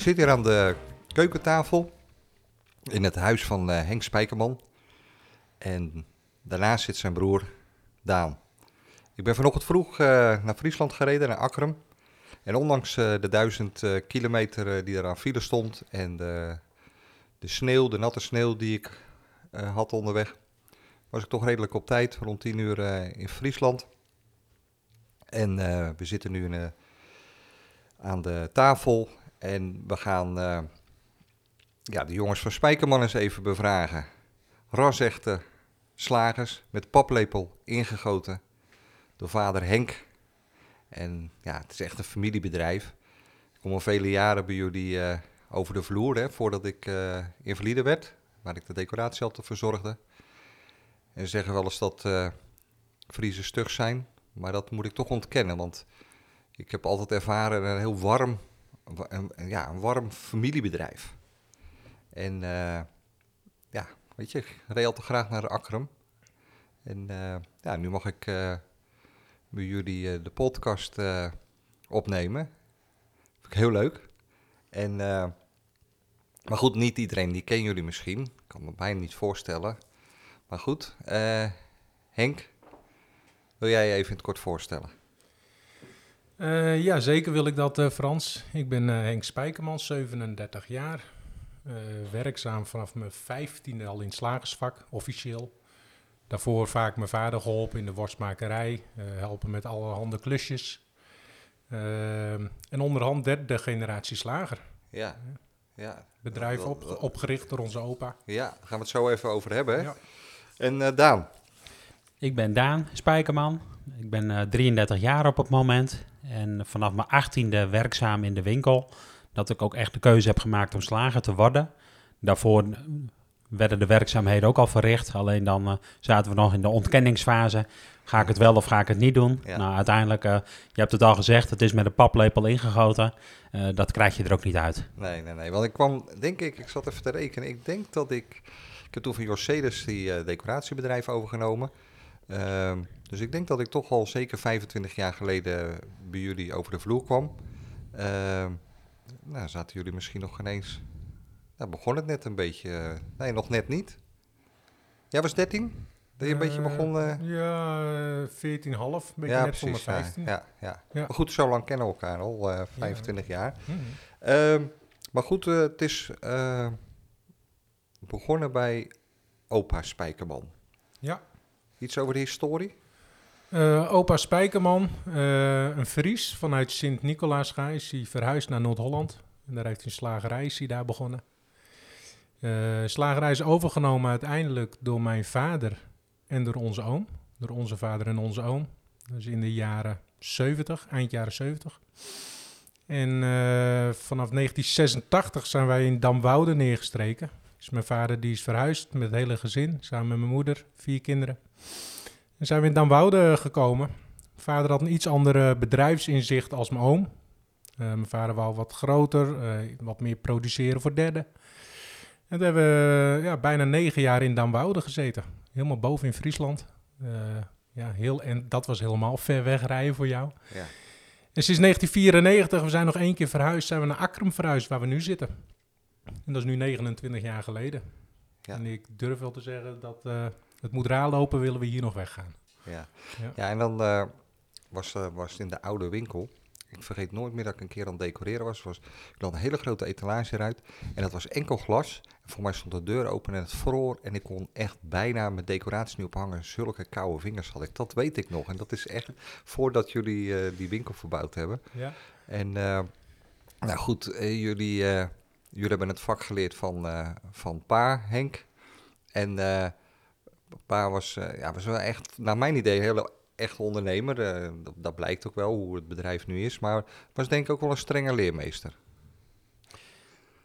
Ik zit hier aan de keukentafel in het huis van eh, Henk Spijkerman. En daarnaast zit zijn broer Daan. Ik ben vanochtend vroeg eh, naar Friesland gereden, naar Akkerum. En ondanks eh, de duizend kilometer die er aan file stond en de, de sneeuw, de natte sneeuw die ik had onderweg, was ik toch redelijk op tijd, rond 10 uur in Friesland. En we zitten nu aan de tafel en we gaan eh, ja, de jongens van Spijkerman eens even bevragen. Rasechte slagers met paplepel ingegoten door vader Henk. En ja, het is echt een familiebedrijf. Ik kom al vele jaren bij jullie eh, over de vloer, hè, voordat ik eh invalide werd, waar ik de decoratie altijd verzorgde. En ze zeggen wel eens dat eh Friese stug zijn, maar dat moet ik toch ontkennen, want ik heb altijd ervaren een heel warm, wa- een, ja, een warm familiebedrijf. En eh, ja, weet je, ik reed altijd graag naar Akkerum. En eh, ja, nu mag ik bij jullie de podcast opnemen. Vind ik heel leuk. En, maar goed, niet iedereen, die kennen jullie misschien. Ik kan me bijna niet voorstellen. Maar goed, Henk, wil jij je even in het kort voorstellen? Eh, ja, zeker wil ik dat, eh, Frans. Ik ben eh, Henk Spijkerman, 37 jaar. Werkzaam vanaf mijn 15e al in het slagersvak, officieel. Daarvoor vaak mijn vader geholpen in de worstmakerij, helpen met allerhande klusjes. Eh, en onderhand derde generatie slager. Ja, ja. Bedrijf op, opgericht door onze opa. Ja, daar gaan we het zo even over hebben. Hè? Ja. En Daan, Ik ben Daan Spijkerman. Ik ben eh, 33 jaar op het moment. En vanaf mijn 18e werkzaam in de winkel. Dat ik ook echt de keuze heb gemaakt om slager te worden. Daarvoor eh, werden de werkzaamheden ook al verricht. Alleen dan eh, zaten we nog in de ontkenningsfase. Ga ik het wel of ga ik het niet doen? Ja. Nou, uiteindelijk, eh, je hebt het al gezegd, het is met een paplepel ingegoten. Eh, dat krijg je er ook niet uit. Nee, nee, nee. Want ik kwam, denk ik, ik zat even te rekenen. Ik denk dat ik. Ik heb toen van Jorcedes die eh, decoratiebedrijf overgenomen. Ehm, dus ik denk dat ik toch al zeker 25 jaar geleden bij jullie over de vloer kwam. Ehm, nou, zaten jullie misschien nog ineens. Nou, begon het net een beetje. eh, nee, nog net niet. Jij was 13? Dat je een beetje Eh, begon. eh, Ja, eh, 14,5, een beetje ja, net precies. Ja, 15. ja, ja. Ja. Maar goed, zo lang kennen we elkaar al, eh 25 jaar. Mhm. Ehm, maar goed, eh, het is eh, begonnen bij opa Spijkerman. Ja. Iets over de historie? Eh, opa Spijkerman, eh, een Fries vanuit Sint-Nicolaasga, is hij verhuisd naar Noord-Holland. En daar heeft hij een slagerij, is hij daar begonnen. Eh slagerij is overgenomen uiteindelijk door mijn vader en door onze oom. Door onze vader en onze oom. Dus in de jaren 70, eind jaren 70. En vanaf 1986 zijn wij in Damwoude neergestreken. Dus mijn vader die is verhuisd met het hele gezin, samen met mijn moeder, vier kinderen. En zijn we in Damwoude gekomen. Mijn vader had een iets andere bedrijfsinzicht als mijn oom. Eh, mijn vader wou wat groter, eh, wat meer produceren voor derden. En toen hebben we ja, bijna negen jaar in Damwoude gezeten. Helemaal boven in Friesland. Eh, ja, heel, en dat was helemaal ver weg rijden voor jou. Ja. En sinds 1994, we zijn nog één keer verhuisd, zijn we naar Akrum verhuisd, waar we nu zitten. En dat is nu 29 jaar geleden. Ja. En ik durf wel te zeggen dat het moet raar lopen, willen we hier nog weggaan. Ja, Ja. ja en dan eh, was, eh, was het in de oude winkel. Ik vergeet nooit meer dat ik een keer aan het decoreren was. was ik had een hele grote etalage eruit. En dat was enkel glas. En voor mij stond de deur open en het vroor. En ik kon echt bijna mijn decoratie niet ophangen. Zulke koude vingers had ik. Dat weet ik nog. En dat is echt voordat jullie eh, die winkel verbouwd hebben. Ja. En nou goed, jullie, jullie hebben het vak geleerd van, van pa, Henk. En pa was, eh, ja, was wel echt, naar mijn idee, een hele echt ondernemer. eh, dat, dat blijkt ook wel hoe het bedrijf nu is. Maar was denk ik ook wel een strenge leermeester.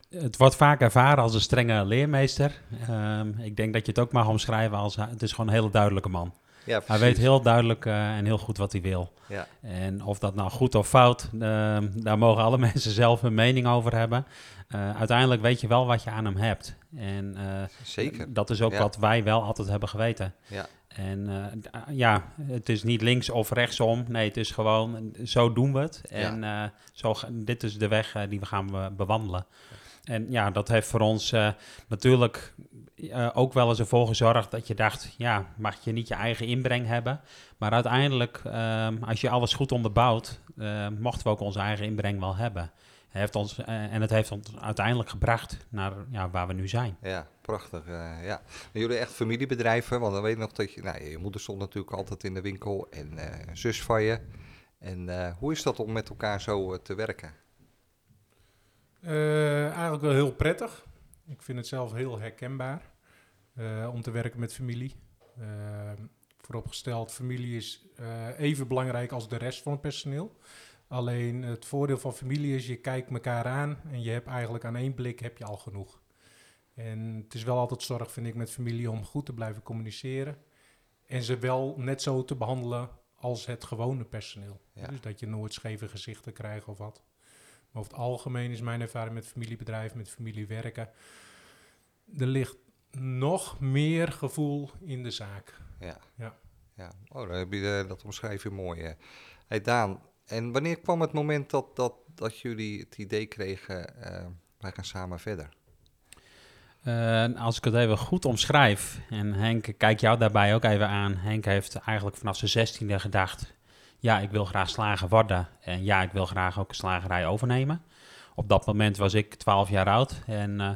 Het wordt vaak ervaren als een strenge leermeester. Ehm, ik denk dat je het ook mag omschrijven als het is gewoon een hele duidelijke man. Ja, Hij weet heel duidelijk eh, en heel goed wat hij wil. Ja, En of dat nou goed of fout, ehm, daar mogen alle mensen zelf een mening over hebben. Eh, uiteindelijk weet je wel wat je aan hem hebt. En eh, zeker. dat is ook Ja. wat wij wel altijd hebben geweten. Ja. En d- ja, het is niet links of rechtsom. Nee, het is gewoon, zo doen we het. En zo, dit is de weg die we gaan be- bewandelen. En ja, dat heeft voor ons natuurlijk eh, ook wel eens ervoor gezorgd dat je dacht, ja, mag je niet je eigen inbreng hebben. Maar uiteindelijk, ehm, als je alles goed onderbouwt, eh, mochten we ook onze eigen inbreng wel hebben. Heeft ons, eh, en het heeft ons uiteindelijk gebracht naar ja, waar we nu zijn. Ja, prachtig. eh, ja. En jullie echt familiebedrijven, want dan weet ik nog dat je... Nou, je moeder stond natuurlijk altijd in de winkel en eh, een zus van je. En eh, hoe is dat om met elkaar zo te werken? Eh, eigenlijk wel heel prettig. Ik vind het zelf heel herkenbaar eh, om te werken met familie. Eh, vooropgesteld, familie is eh, even belangrijk als de rest van het personeel. Alleen het voordeel van familie is, je kijkt elkaar aan en je hebt eigenlijk aan één blik heb je al genoeg. En het is wel altijd zorg, vind ik, met familie om goed te blijven communiceren. En ze wel net zo te behandelen als het gewone personeel. Ja. Dus dat je nooit scheve gezichten krijgt of wat. Maar over het algemeen is mijn ervaring met familiebedrijven, met familiewerken. Er ligt nog meer gevoel in de zaak. Ja. Ja. ja. Oh, dan heb je, eh, dat omschrijf je mooi. eh. Hey Daan, en wanneer kwam het moment dat, dat, dat jullie het idee kregen, eh, wij gaan samen verder? Eh, als ik het even goed omschrijf, en Henk, ik kijk jou daarbij ook even aan. Henk heeft eigenlijk vanaf zijn zestiende gedacht, ja, ik wil graag slager worden. En ja, ik wil graag ook een slagerij overnemen. Op dat moment was ik 12 jaar oud. En eh,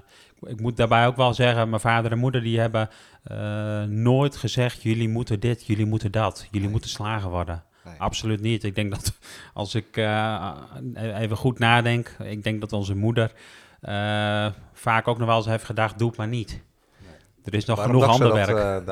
ik moet daarbij ook wel zeggen, mijn vader en moeder die hebben eh, nooit gezegd, jullie moeten dit, jullie moeten dat. Jullie Nee. moeten slager worden. Nee. Absoluut niet. Ik denk dat als ik eh, even goed nadenk, ik denk dat onze moeder vaak ook nog wel eens heeft gedacht, doe het maar niet. Er is nog Waarom genoeg ander werk.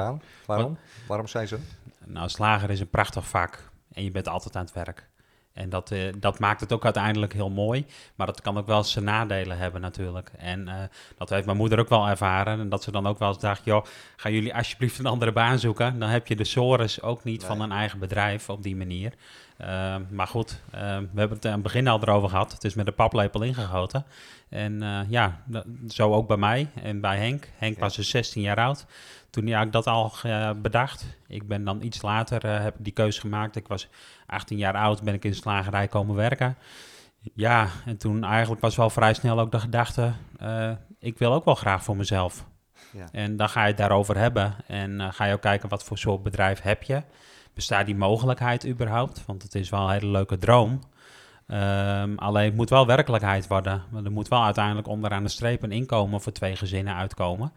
Waarom? Waarom zei ze? Nou, slager is een prachtig vak en je bent altijd aan het werk. En dat, eh, dat maakt het ook uiteindelijk heel mooi. Maar dat kan ook wel zijn nadelen hebben natuurlijk. En eh, dat heeft mijn moeder ook wel ervaren. En dat ze dan ook wel eens dacht, joh, gaan jullie alsjeblieft een andere baan zoeken. Dan heb je de sores ook niet van een eigen bedrijf op die manier. Eh, maar goed, eh, we hebben het aan het begin al erover gehad. Het is met de paplepel ingegoten. En eh, ja, dat- zo ook bij mij en bij Henk. Henk Ja. was dus 16 jaar oud. Toen ja, ik dat al eh, bedacht. Ik ben dan iets later, eh, heb ik die keuze gemaakt. Ik was 18 jaar oud, ben ik in de slagerij komen werken. Ja, en toen eigenlijk was wel vrij snel ook de gedachte, eh, ik wil ook wel graag voor mezelf. Ja. En dan ga je het daarover hebben en ga je ook kijken wat voor soort bedrijf heb je. Bestaat die mogelijkheid überhaupt? Want het is wel een hele leuke droom. Ehm, alleen het moet wel werkelijkheid worden. Want er moet wel uiteindelijk onderaan de streep een inkomen voor twee gezinnen uitkomen.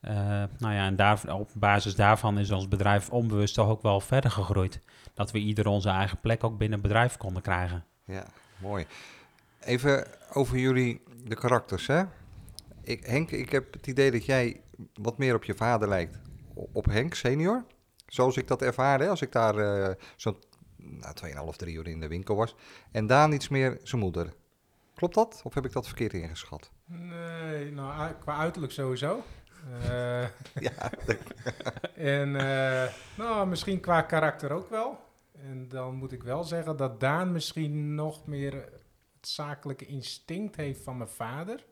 Eh, nou ja, en daar, op basis daarvan is ons bedrijf onbewust toch ook wel verder gegroeid. Dat we ieder onze eigen plek ook binnen het bedrijf konden krijgen. Ja, mooi. Even over jullie, de karakters, hè? Ik, Henk, ik heb het idee dat jij wat meer op je vader lijkt. Op Henk senior. Zoals ik dat ervaarde, als ik daar eh zo'n nou, 2,5, 3 uur in de winkel was. En Daan iets meer zijn moeder. Klopt dat? Of heb ik dat verkeerd ingeschat? Nee, nou, qua uiterlijk sowieso. Eh, ja, en eh, nou, misschien qua karakter ook wel. En dan moet ik wel zeggen dat Daan misschien nog meer het zakelijke instinct heeft van mijn vader.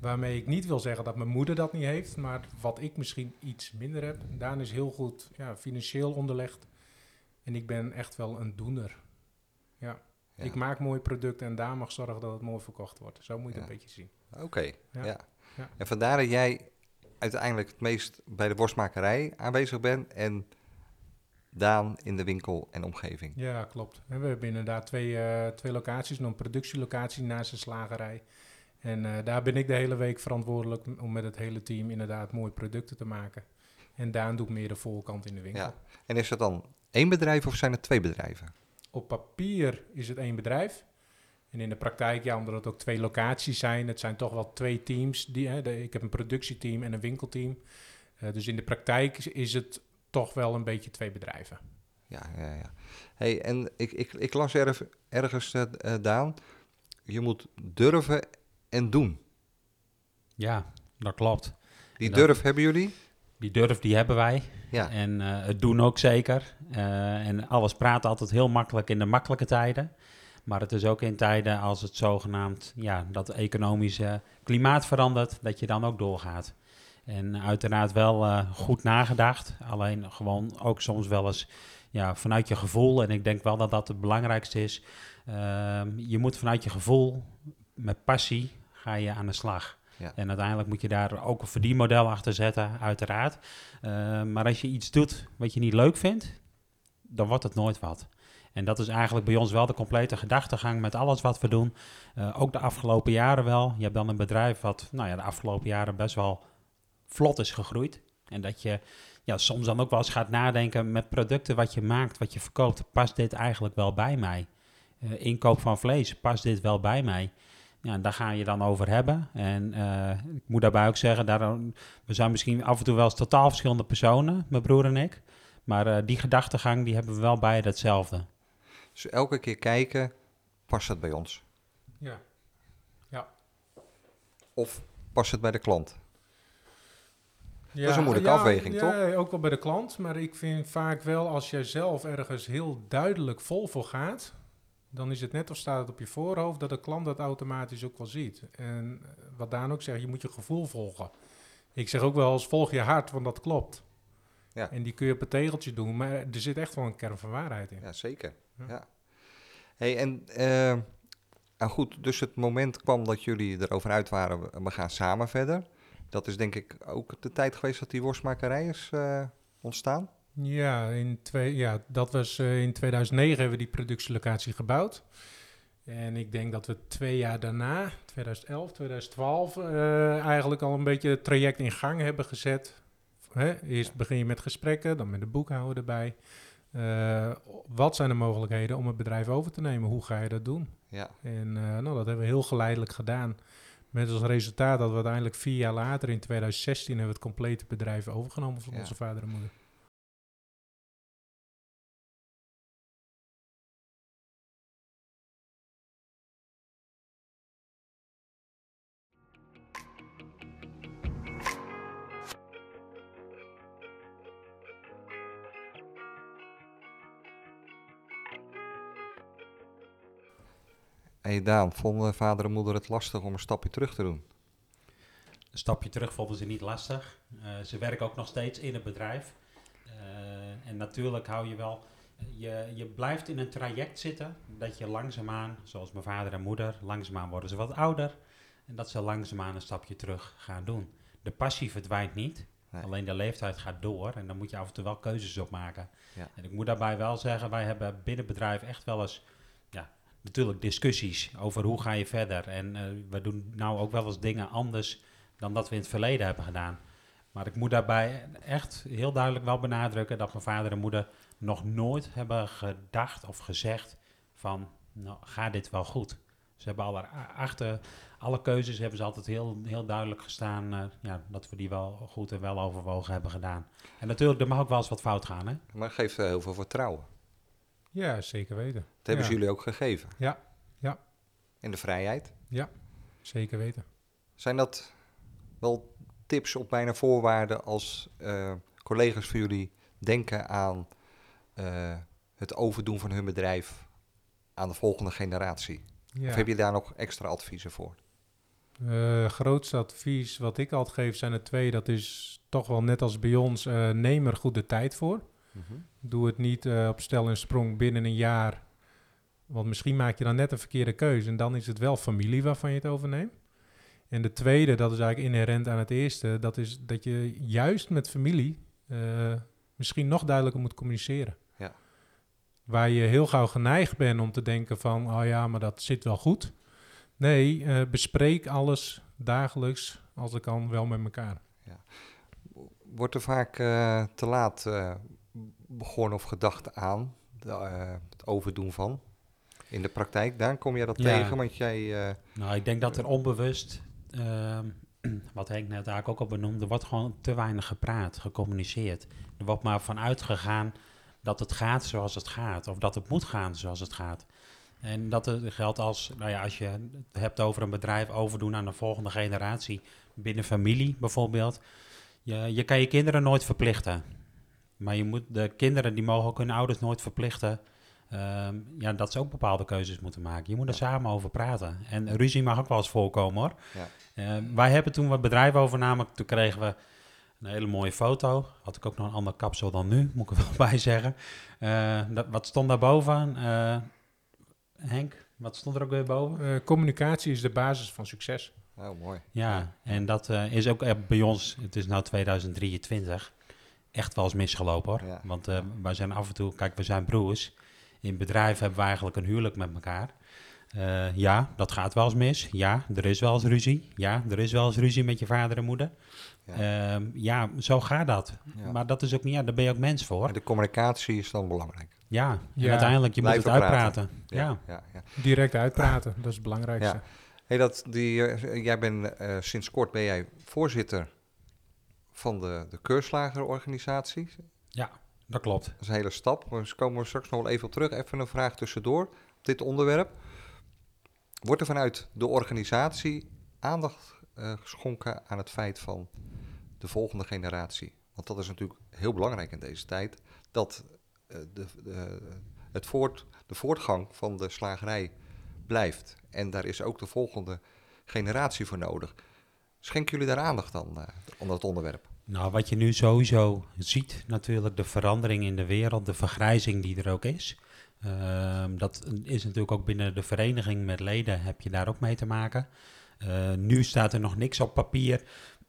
Waarmee ik niet wil zeggen dat mijn moeder dat niet heeft, maar wat ik misschien iets minder heb. Daan is heel goed ja, financieel onderlegd. En ik ben echt wel een doener. Ja. Ja. Ik maak mooie producten en Daan mag zorgen dat het mooi verkocht wordt. Zo moet je het Ja. een beetje zien. Oké, ja. Ja. Ja. En vandaar dat jij uiteindelijk het meest bij de worstmakerij aanwezig bent en Daan in de winkel en omgeving. Ja, klopt. En we hebben inderdaad twee, eh, twee locaties. Een productielocatie naast een slagerij. En eh, daar ben ik de hele week verantwoordelijk om met het hele team inderdaad mooie producten te maken. En Daan doet meer de voorkant in de winkel. Ja. En is dat dan één bedrijf of zijn het twee bedrijven? Op papier is het één bedrijf. En in de praktijk, ja, omdat het ook twee locaties zijn, het zijn toch wel twee teams. Die, hè, de- ik heb een productieteam en een winkelteam. Eh, dus in de praktijk is- is het toch wel een beetje twee bedrijven. Ja, ja, ja. Hey, en ik, ik, ik las erg, ergens, uh, Daan, je moet durven en doen. Ja, dat klopt. Die durf hebben jullie? Die durf die hebben wij. Ja. En uh, het doen ook zeker. Uh, en alles praat altijd heel makkelijk in de makkelijke tijden. Maar het is ook in tijden als het zogenaamd, ja, dat economische klimaat verandert, dat je dan ook doorgaat. En uiteraard wel uh, goed nagedacht. Alleen gewoon ook soms wel eens ja, vanuit je gevoel. En ik denk wel dat dat het belangrijkste is. je moet vanuit je gevoel, met passie, ga je aan de slag. Ja. En uiteindelijk moet je daar ook een verdienmodel achter zetten, uiteraard. Uh, maar als je iets doet wat je niet leuk vindt, dan wordt het nooit wat. En dat is eigenlijk bij ons wel de complete gedachtegang met alles wat we doen. Uh, ook de afgelopen jaren wel. Je hebt dan een bedrijf wat nou ja, de afgelopen jaren best wel vlot is gegroeid. En dat je ja, soms dan ook wel eens gaat nadenken met producten wat je maakt, wat je verkoopt. Past dit eigenlijk wel bij mij? Uh, inkoop van vlees, past dit wel bij mij? Ja, daar ga je dan over hebben. En uh, ik moet daarbij ook zeggen, daar, we zijn misschien af en toe wel eens totaal verschillende personen, mijn broer en ik. Maar uh, die gedachtegang, die hebben we wel beide hetzelfde. Dus elke keer kijken, past het bij ons? Ja. Ja. Of past het bij de klant? Ja, dat is een moeilijke ja, afweging, ja, toch? Ja, ook wel bij de klant. Maar ik vind vaak wel, als jij zelf ergens heel duidelijk vol voor gaat dan is het net of staat het op je voorhoofd dat de klant dat automatisch ook wel ziet. En wat Daan ook zegt, je moet je gevoel volgen. Ik zeg ook wel eens, volg je hart, want dat klopt. Ja. En die kun je op een tegeltje doen, maar er zit echt wel een kern van waarheid in. Ja, zeker. Ja. ja. Hey, en uh, goed, dus het moment kwam dat jullie erover uit waren, we gaan samen verder. Dat is denk ik ook de tijd geweest dat die worstmakerij is uh, ontstaan. Ja, in twee, ja, dat was uh, in 2009 hebben we die productielocatie gebouwd. En ik denk dat we twee jaar daarna, 2011, 2012, uh, eigenlijk al een beetje het traject in gang hebben gezet. Hè? Eerst begin je met gesprekken, dan met de boekhouder erbij. Uh, wat zijn de mogelijkheden om het bedrijf over te nemen? Hoe ga je dat doen? Ja. En nou, dat hebben we heel geleidelijk gedaan. Met als resultaat dat we uiteindelijk vier jaar later, in 2016, hebben we het complete bedrijf overgenomen van Ja. onze vader en moeder. Hey Daan, vonden vader en moeder het lastig om een stapje terug te doen? Een stapje terug vonden ze niet lastig. Uh, ze werken ook nog steeds in het bedrijf. Uh, en natuurlijk hou je wel... Je, je blijft in een traject zitten dat je langzaamaan, zoals mijn vader en moeder, langzaamaan worden ze wat ouder. En dat ze langzaamaan een stapje terug gaan doen. De passie verdwijnt niet. Nee. Alleen de leeftijd gaat door en dan moet je af en toe wel keuzes op maken. Ja. En ik moet daarbij wel zeggen, wij hebben binnen het bedrijf echt wel eens ja, natuurlijk discussies over hoe ga je verder. En uh, we doen nou ook wel eens dingen anders dan dat we in het verleden hebben gedaan. Maar ik moet daarbij echt heel duidelijk wel benadrukken dat mijn vader en moeder nog nooit hebben gedacht of gezegd van, nou, gaat dit wel goed? Ze hebben alle, achter alle keuzes hebben ze altijd heel, heel duidelijk gestaan uh, ja, dat we die wel goed en wel overwogen hebben gedaan. En natuurlijk, er mag ook wel eens wat fout gaan, hè? Maar geeft uh, heel veel vertrouwen. Ja, zeker weten. Dat hebben ze jullie ook gegeven. Ja, ja. En de vrijheid. Ja, zeker weten. Zijn dat wel tips op bijna voorwaarden als uh, collega's van jullie denken aan uh, het overdoen van hun bedrijf aan de volgende generatie? Ja. Of heb je daar nog extra adviezen voor? Uh, grootste advies wat ik altijd geef zijn er twee. Dat is toch wel net als bij ons, neem er goed de tijd voor. Mm-hmm. Doe het niet uh, op stel en sprong binnen een jaar. Want misschien maak je dan net een verkeerde keuze. En dan is het wel familie waarvan je het overneemt. En de tweede, dat is eigenlijk inherent aan het eerste. Dat is dat je juist met familie uh, misschien nog duidelijker moet communiceren. Ja. Waar je heel gauw geneigd bent om te denken van... oh ja, maar dat zit wel goed. Nee, uh, bespreek alles dagelijks, als het kan, wel met elkaar. Ja. Wordt er vaak uh, te laat begonnen of gedacht aan de, uh, het overdoen van? In de praktijk, daar kom je dat Ja. tegen, want jij... eh, Nou, ik denk dat er onbewust, ehm, wat Henk net eigenlijk ook al benoemde, wordt gewoon te weinig gepraat, gecommuniceerd. Er wordt maar vanuit gegaan dat het gaat zoals het gaat. Of dat het moet gaan zoals het gaat. En dat het geldt als, nou ja, als je het hebt over een bedrijf overdoen aan de volgende generatie. Binnen familie bijvoorbeeld. Je, je kan je kinderen nooit verplichten. Maar je moet, de kinderen die mogen ook hun ouders nooit verplichten. ehm, ja, dat ze ook bepaalde keuzes moeten maken. Je moet er samen over praten. En ruzie mag ook wel eens voorkomen hoor. Ja. Eh, wij hebben toen we het bedrijf overnamen, toen kregen we een hele mooie foto. Had ik ook nog een ander kapsel dan nu, moet ik er wel bij zeggen. Eh, dat, wat stond daarboven? Eh Henk, wat stond er ook weer boven? Eh, communicatie is de basis van succes. Oh, mooi. Ja, en dat eh, is ook bij ons, het is nu 2023, echt wel eens misgelopen hoor. Ja. Want eh, wij zijn af en toe, kijk, we zijn broers. In bedrijf hebben we eigenlijk een huwelijk met elkaar. Eh, ja, dat gaat wel eens mis. Ja, er is wel eens ruzie. Ja, er is wel eens ruzie met je vader en moeder. Ja. Ja, ja zo gaat dat. Ja. Maar dat is ook niet, ja, daar ben je ook mens voor. En de communicatie is dan belangrijk. Ja, en uiteindelijk, je moet het uitpraten. Ja. ja, ja. Direct uitpraten, dat is het belangrijkste. Ja. Hey, dat die, eh, jij bent eh, sinds kort ben jij voorzitter van de, de keurslagerorganisatie. dat klopt. Dat is een hele stap. We komen straks nog wel even op terug. Even een vraag tussendoor op dit onderwerp. Wordt er vanuit de organisatie aandacht eh, geschonken aan het feit van de volgende generatie? Want dat is natuurlijk heel belangrijk in deze tijd. Dat eh, de, de, het voort, de voortgang van de slagerij blijft. En daar is ook de volgende generatie voor nodig. Schenken jullie daar aandacht aan, eh, aan dat onderwerp? Nou, wat je nu sowieso ziet, natuurlijk de verandering in de wereld, de vergrijzing die er ook is. Ehm, dat is natuurlijk ook binnen de vereniging met leden heb je daar ook mee te maken. Eh, nu staat er nog niks op papier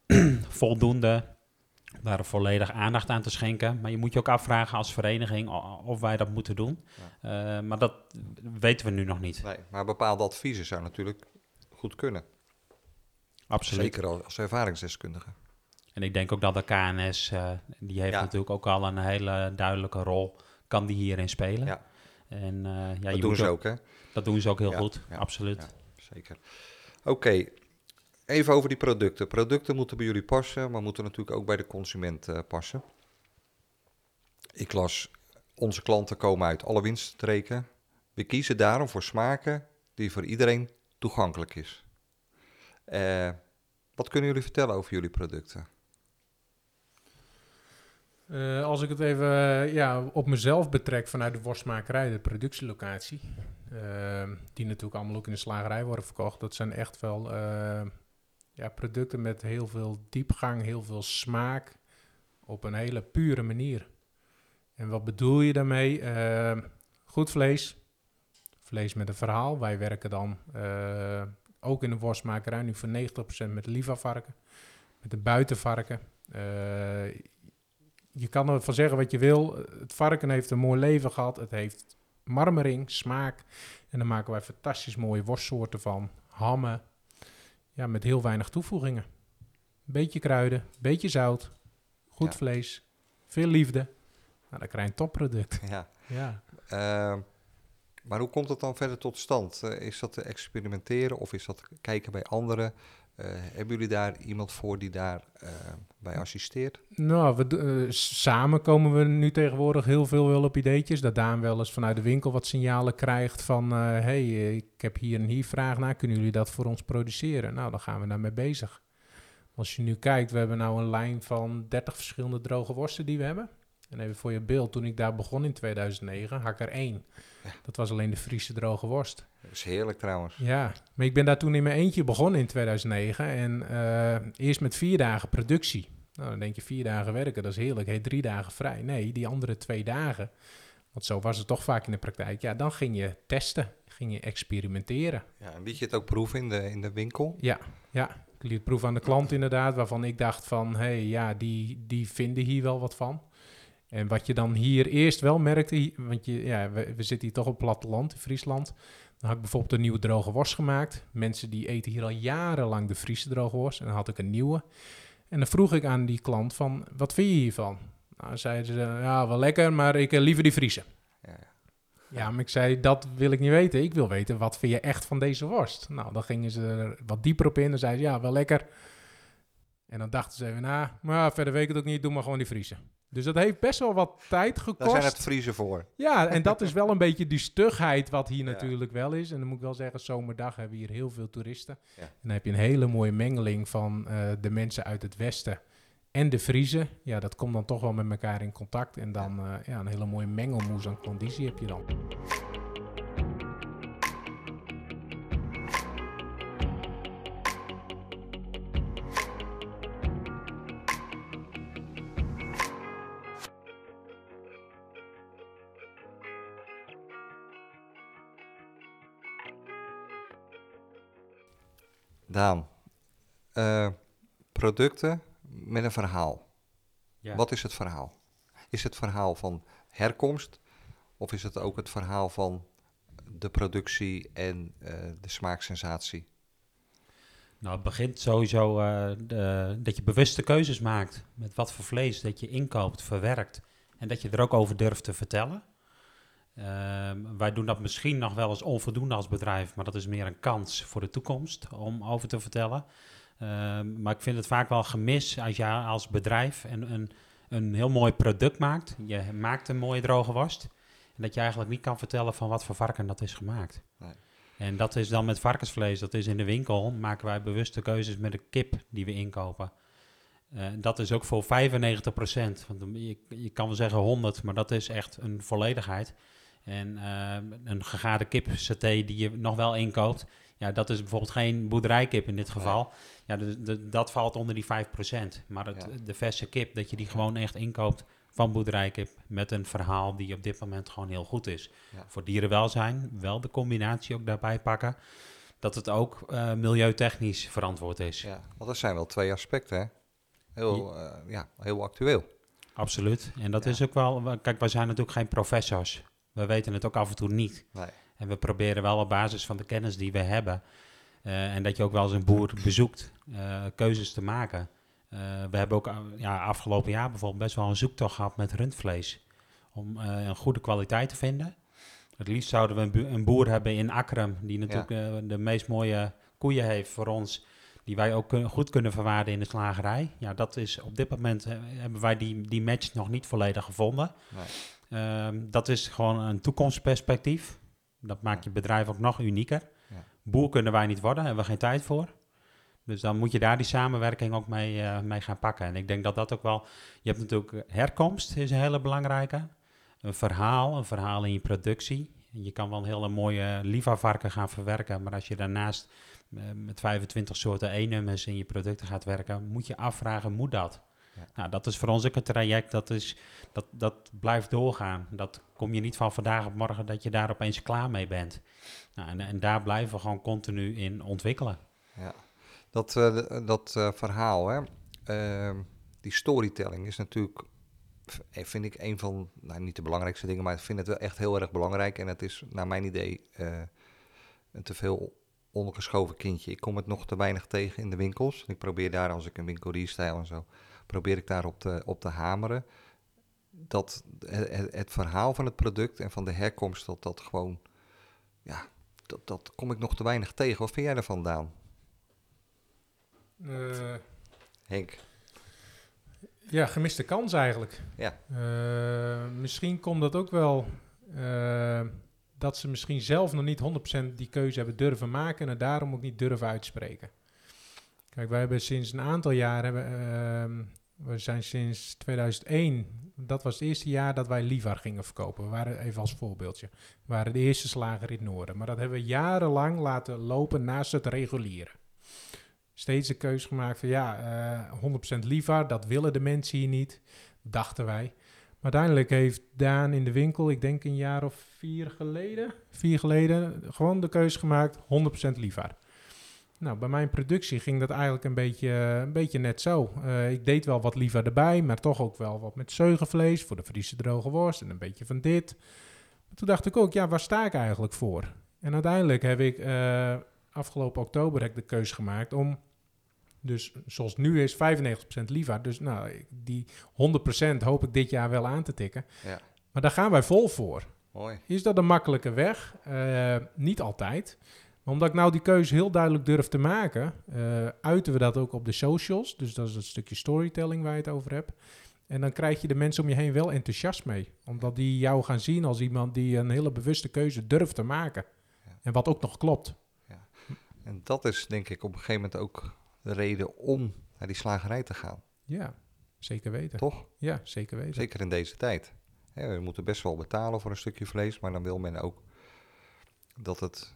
voldoende daar volledig aandacht aan te schenken. Maar je moet je ook afvragen als vereniging of wij dat moeten doen. Eh, maar dat weten we nu nog niet. Nee, maar bepaalde adviezen zou natuurlijk goed kunnen. Absoluut. Zeker als, als ervaringsdeskundige. En ik denk ook dat de KNS, eh, die heeft Ja. natuurlijk ook al een hele duidelijke rol, kan die hierin spelen. Ja. En eh, ja, dat je doen ze ook, hè? Dat doen ze ook heel Ja, goed, ja, absoluut. ja. Zeker. Oké, even over die producten. Producten moeten bij jullie passen, maar moeten natuurlijk ook bij de consument eh, passen. Ik las, onze klanten komen uit alle winststreken. We kiezen daarom voor smaken die voor iedereen toegankelijk is. Eh, wat kunnen jullie vertellen over jullie producten? Eh, als ik het even eh, ja, op mezelf betrek vanuit de worstmakerij, de productielocatie, die natuurlijk allemaal ook in de slagerij worden verkocht, dat zijn echt wel ja, producten met heel veel diepgang, heel veel smaak, op een hele pure manier. En wat bedoel je daarmee? Goed vlees, vlees met een verhaal. Wij werken dan ook in de worstmakerij nu voor 90% met liva-varken, met een buitenvarken. Eh, je kan ervan zeggen wat je wil. Het varken heeft een mooi leven gehad. Het heeft marmering, smaak. En daar maken wij fantastisch mooie worstsoorten van. Hammen. Ja, met heel weinig toevoegingen. Beetje kruiden, beetje zout. Goed Ja. vlees. Veel liefde. Nou, dan krijg je een topproduct. Ja. Ja. Eh, maar hoe komt het dan verder tot stand? Eh, is dat te experimenteren of is dat kijken bij anderen? Eh, hebben jullie daar iemand voor die daar eh, bij assisteert? Nou, we, samen komen we nu tegenwoordig heel veel wel op ideetjes. Dat Daan wel eens vanuit de winkel wat signalen krijgt van... eh, hey, ik heb hier en hier vraag naar, kunnen jullie dat voor ons produceren? Nou, dan gaan we daarmee bezig. Als je nu kijkt, we hebben nou een lijn van 30 verschillende droge worsten die we hebben. En even voor je beeld, toen ik daar begon in 2009, had ik er één. Ja. Dat was alleen de Friese droge worst. Dat is heerlijk trouwens. Ja, maar ik ben daar toen in mijn eentje begonnen in 2009. En eh, eerst met vier dagen productie. Nou, dan denk je vier dagen werken, dat is heerlijk. Hey, drie dagen vrij. Nee, die andere twee dagen, want zo was het toch vaak in de praktijk. Ja, dan ging je testen, ging je experimenteren. Ja, en liet je het ook proeven in de, in de winkel? Ja, ja. Ik liet proeven aan de klant inderdaad, waarvan ik dacht van, hé, hey, ja, die, die vinden hier wel wat van. En wat je dan hier eerst wel merkte, want je, ja, we, we zitten hier toch op platteland, in Friesland. Dan had ik bijvoorbeeld een nieuwe droge worst gemaakt. Mensen die eten hier al jarenlang de Friese droge worst. En dan had ik een nieuwe. En dan vroeg ik aan die klant van, wat vind je hiervan? Nou, zeiden ze, ja, wel lekker, maar ik eh, liever die Friese. Ja, ja. Maar ik zei, dat wil ik niet weten. Ik wil weten, wat vind je echt van deze worst? Nou, dan gingen ze er wat dieper op in. Dan zeiden ze, ja, wel lekker. En dan dachten ze even, nou, maar verder weet ik het ook niet, doe maar gewoon die vriezen. Dus dat heeft best wel wat tijd gekost. Daar zijn het vriezen voor. Ja, en dat is wel een beetje die stugheid wat hier Ja. natuurlijk wel is. En dan moet ik wel zeggen, zomerdag hebben we hier heel veel toeristen. Ja. En dan heb je een hele mooie mengeling van eh, de mensen uit het westen en de Friese. Ja, dat komt dan toch wel met elkaar in contact. En dan eh, ja, een hele mooie mengelmoes aan conditie heb je dan. Daan, eh, producten met een verhaal. Ja. Wat is het verhaal? Is het verhaal van herkomst of is het ook het verhaal van de productie en eh, de smaaksensatie? Nou, het begint sowieso eh, de- dat je bewuste keuzes maakt met wat voor vlees dat je inkoopt, verwerkt. En dat je er ook over durft te vertellen. Ehm, wij doen dat misschien nog wel eens onvoldoende als bedrijf, maar dat is meer een kans voor de toekomst om over te vertellen. Ehm, maar ik vind het vaak wel gemis als je als bedrijf een, een, een heel mooi product maakt. Je maakt een mooie droge worst. En dat je eigenlijk niet kan vertellen van wat voor varken dat is gemaakt. Nee. En dat is dan met varkensvlees. Dat is in de winkel. Maken wij bewuste keuzes met de kip die we inkopen. Eh, dat is ook voor 95%. Want je, je kan wel zeggen 100, maar dat is echt een volledigheid. En eh, een gegaarde kip saté die je nog wel inkoopt. Ja, dat is bijvoorbeeld geen boerderijkip in dit geval. Ja, de, de- dat valt onder die 5%. Maar het, Ja. de verse kip, dat je die gewoon echt inkoopt van boerderijkip. Met een verhaal die op dit moment gewoon heel goed is. Ja. Voor dierenwelzijn wel de combinatie ook daarbij pakken. Dat het ook eh, milieutechnisch verantwoord is. Ja, want dat zijn wel twee aspecten, hè? Heel, eh, ja, heel actueel. Absoluut. En dat Ja. is ook wel... Kijk, wij zijn natuurlijk geen professors. We weten het ook af en toe niet. Nee. En we proberen wel op basis van de kennis die we hebben... eh, en dat je ook wel eens een boer bezoekt, eh, keuzes te maken. Eh, we hebben ook ja, afgelopen jaar bijvoorbeeld best wel een zoektocht gehad met rundvlees. Om een goede kwaliteit te vinden. Het liefst zouden we een, bu- een boer hebben in Akrum... die natuurlijk de meest mooie koeien heeft voor ons... die wij ook kun- goed kunnen verwaarden in de slagerij. Ja, dat is op dit moment... hebben wij die, die match nog niet volledig gevonden. Nee. Ehm, dat is gewoon een toekomstperspectief. Dat maakt je bedrijf ook nog unieker. Ja. Boer kunnen wij niet worden, hebben we geen tijd voor. Dus dan moet je daar die samenwerking ook mee, eh, mee gaan pakken. En ik denk dat dat ook wel... Je hebt natuurlijk eh, herkomst, is een hele belangrijke. Een verhaal, een verhaal in je productie. Je kan wel een hele mooie Liva-varken gaan verwerken... maar als je daarnaast eh, met 25 soorten E-nummers in je producten gaat werken... moet je afvragen, moet dat? Nou, dat is voor ons ook een traject, dat, is, dat, dat blijft doorgaan. Dat kom je niet van vandaag op morgen dat je daar opeens klaar mee bent. Nou, en, en daar blijven we gewoon continu in ontwikkelen. Ja. Dat, eh, d- dat eh, verhaal, hè? ehm, die storytelling is natuurlijk, eh, vind ik, een van, nou niet de belangrijkste dingen, maar ik vind het wel echt heel erg belangrijk. En het is, naar mijn idee, eh, een te veel ondergeschoven kindje. Ik kom het nog te weinig tegen in de winkels. Ik probeer daar, als ik een winkel restyle en zo, probeer ik daar op te, op te hameren. Dat het, het- het verhaal van het product en van de herkomst, dat dat gewoon, ja, dat, dat kom ik nog te weinig tegen. Wat vind jij ervan, Daan? Eh, Henk? ja, gemiste kans eigenlijk. Ja. Eh, misschien komt dat ook wel eh, dat ze misschien zelf nog niet 100% die keuze hebben durven maken en het daarom ook niet durven uitspreken. Kijk, wij hebben sinds een aantal jaar, hebben, ehm, we zijn sinds 2001, dat was het eerste jaar dat wij Livar gingen verkopen. We waren even als voorbeeldje. We waren de eerste slager in het noorden. Maar dat hebben we jarenlang laten lopen naast het reguliere. Steeds de keuze gemaakt van ja, eh 100% Livar, dat willen de mensen hier niet, dachten wij. Maar uiteindelijk heeft Daan in de winkel, ik denk een jaar of vier geleden, vier geleden, gewoon de keuze gemaakt, 100% Livar. Nou, bij mijn productie ging dat eigenlijk een beetje, een beetje net zo. Eh, ik deed wel wat liever erbij, maar toch ook wel wat met zeugenvlees voor de Friese droge worst en een beetje van dit. Maar toen dacht ik ook, ja, waar sta ik eigenlijk voor? En uiteindelijk heb ik eh, afgelopen oktober heb ik de keuze gemaakt om, dus zoals het nu is, 95% liever. Dus nou, die 100% hoop ik dit jaar wel aan te tikken. Ja. Maar daar gaan wij vol voor. Mooi. Is dat een makkelijke weg? Eh, niet altijd. Maar omdat ik nou die keuze heel duidelijk durf te maken, eh, uiten we dat ook op de socials. Dus dat is het stukje storytelling waar je het over hebt. En dan krijg je de mensen om je heen wel enthousiast mee. Omdat die jou gaan zien als iemand die een hele bewuste keuze durft te maken. Ja. En wat ook nog klopt. En dat is denk ik op een gegeven moment ook de reden om naar die slagerij te gaan. Ja, zeker weten. Toch? Ja, zeker weten. Zeker in deze tijd. We moeten best wel betalen voor een stukje vlees, maar dan wil men ook dat het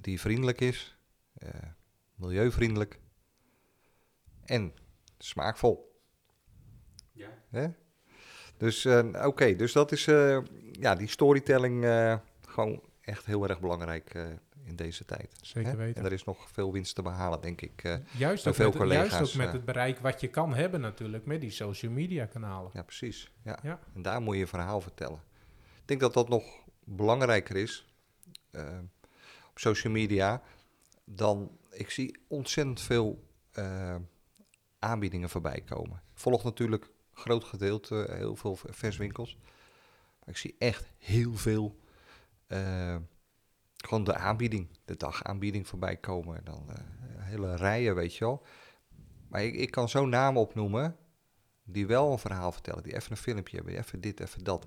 diervriendelijk is, eh, milieuvriendelijk en smaakvol. Ja. Hè? Dus eh, oké, dus dat is eh, ja, die storytelling eh, gewoon echt heel erg belangrijk eh, in deze tijd. Zeker hè? weten. En er is nog veel winst te behalen, denk ik. eh. Juist ook, veel met, juist ook met het bereik wat je kan hebben natuurlijk met die social media kanalen. ja, precies. Ja. Ja. En daar moet je een verhaal vertellen. Ik denk dat dat nog belangrijker is op social media dan ik zie ontzettend veel eh, aanbiedingen voorbij komen. Ik volg natuurlijk groot gedeelte, heel veel verswinkels. Maar ik zie echt heel veel eh, gewoon de aanbieding, de dagaanbieding voorbij komen. En dan eh, hele rijen, weet je wel. Maar ik, ik kan zo'n namen opnoemen die wel een verhaal vertellen, die even een filmpje hebben, even dit, even dat.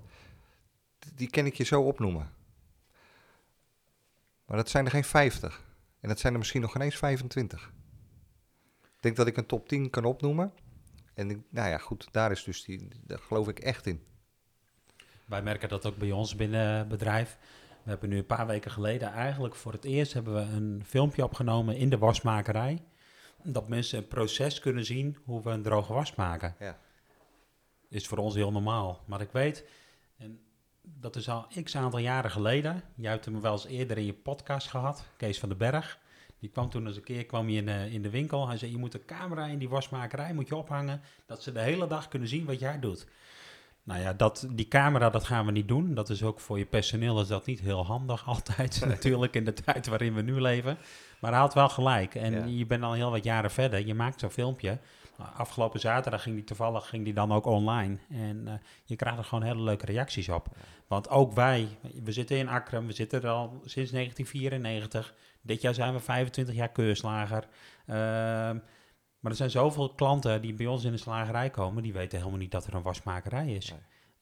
Die kan ik je zo opnoemen. Maar dat zijn er geen 50. En dat zijn er misschien nog geen eens 25. Ik denk dat ik een top 10 kan opnoemen. En ik, nou ja, goed, daar is dus die, daar geloof ik echt in. Wij merken dat ook bij ons binnen het bedrijf. We hebben nu een paar weken geleden eigenlijk voor het eerst hebben we een filmpje opgenomen in de wasmakerij. Dat mensen een proces kunnen zien hoe we een droge was maken. Ja. Is voor ons heel normaal. Maar ik weet, en dat is al x aantal jaren geleden. Jij hebt hem wel eens eerder in je podcast gehad, Kees van den Berg. Die kwam toen eens een keer kwam in, eh, in de winkel. Hij zei, je moet een camera in die wasmakerij moet je ophangen. Dat ze de hele dag kunnen zien wat jij doet. Nou ja, dat, die camera, dat gaan we niet doen. Dat is ook voor je personeel is dat niet heel handig altijd. natuurlijk in de tijd waarin we nu leven. Maar hij had wel gelijk. En Ja. je bent al heel wat jaren verder. Je maakt zo'n filmpje. Afgelopen zaterdag ging die toevallig ging die dan ook online. En eh, je krijgt er gewoon hele leuke reacties op. Want ook wij, we zitten in Akrum, we zitten er al sinds 1994. Dit jaar zijn we 25 jaar keurslager. Ehm, maar er zijn zoveel klanten die bij ons in de slagerij komen, die weten helemaal niet dat er een wasmakerij is.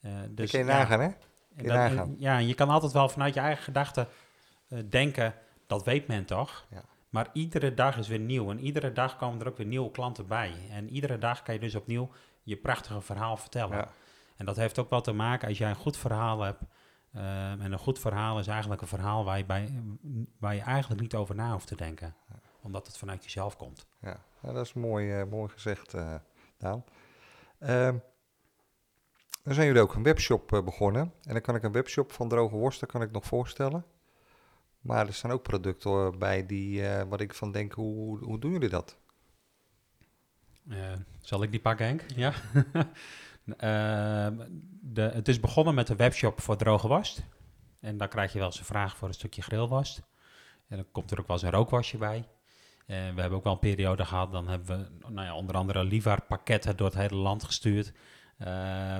Nee. Eh, Dus kun je ja, nagaan, hè? en je dat- nagaan. ja, en je kan altijd wel vanuit je eigen gedachten eh, denken, dat weet men toch? Ja. Maar iedere dag is weer nieuw en iedere dag komen er ook weer nieuwe klanten bij. En iedere dag kan je dus opnieuw je prachtige verhaal vertellen. Ja. En dat heeft ook wel te maken als jij een goed verhaal hebt. eh, en een goed verhaal is eigenlijk een verhaal waar je, bij, waar je eigenlijk niet over na hoeft te denken. Omdat het vanuit jezelf komt. Ja, ja, dat is mooi, eh, mooi gezegd, eh Daan. Ehm, dan zijn jullie ook een webshop eh, begonnen. En dan kan ik een webshop van droge worsten kan ik nog voorstellen. Maar er staan ook producten eh, bij die, eh, wat ik van denk, hoe, hoe doen jullie dat? Eh, zal ik die pakken, Henk? Ja. De, het is begonnen met een webshop voor droge was. En dan krijg je wel eens een vraag voor een stukje grillwast. En dan komt er ook wel eens een rookwasje bij. En we hebben ook wel een periode gehad, dan hebben we nou ja, onder andere Livar pakketten door het hele land gestuurd. Eh, we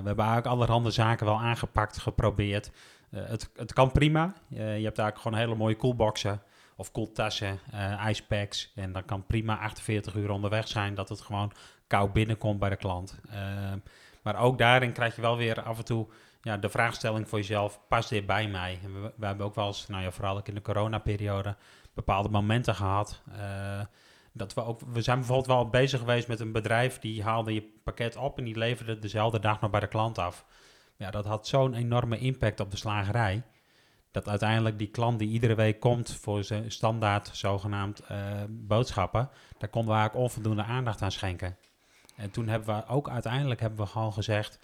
hebben eigenlijk allerhande zaken wel aangepakt, geprobeerd. Eh, het, het kan prima. Eh, je hebt eigenlijk gewoon hele mooie koelboxen of koeltassen, eh ijspacks. En dan kan prima 48 uur onderweg zijn dat het gewoon koud binnenkomt bij de klant. Eh, maar ook daarin krijg je wel weer af en toe ja, de vraagstelling voor jezelf, past dit bij mij? We, hebben ook wel eens, nou ja, vooral ook in de coronaperiode, bepaalde momenten gehad. eh, dat we, ook, we zijn bijvoorbeeld wel bezig geweest met een bedrijf die haalde je pakket op en die leverde dezelfde dag nog bij de klant af. Ja, dat had zo'n enorme impact op de slagerij. Dat uiteindelijk die klant die iedere week komt voor zijn standaard zogenaamd eh, boodschappen, daar konden we eigenlijk onvoldoende aandacht aan schenken. En toen hebben we ook uiteindelijk hebben we gewoon gezegd,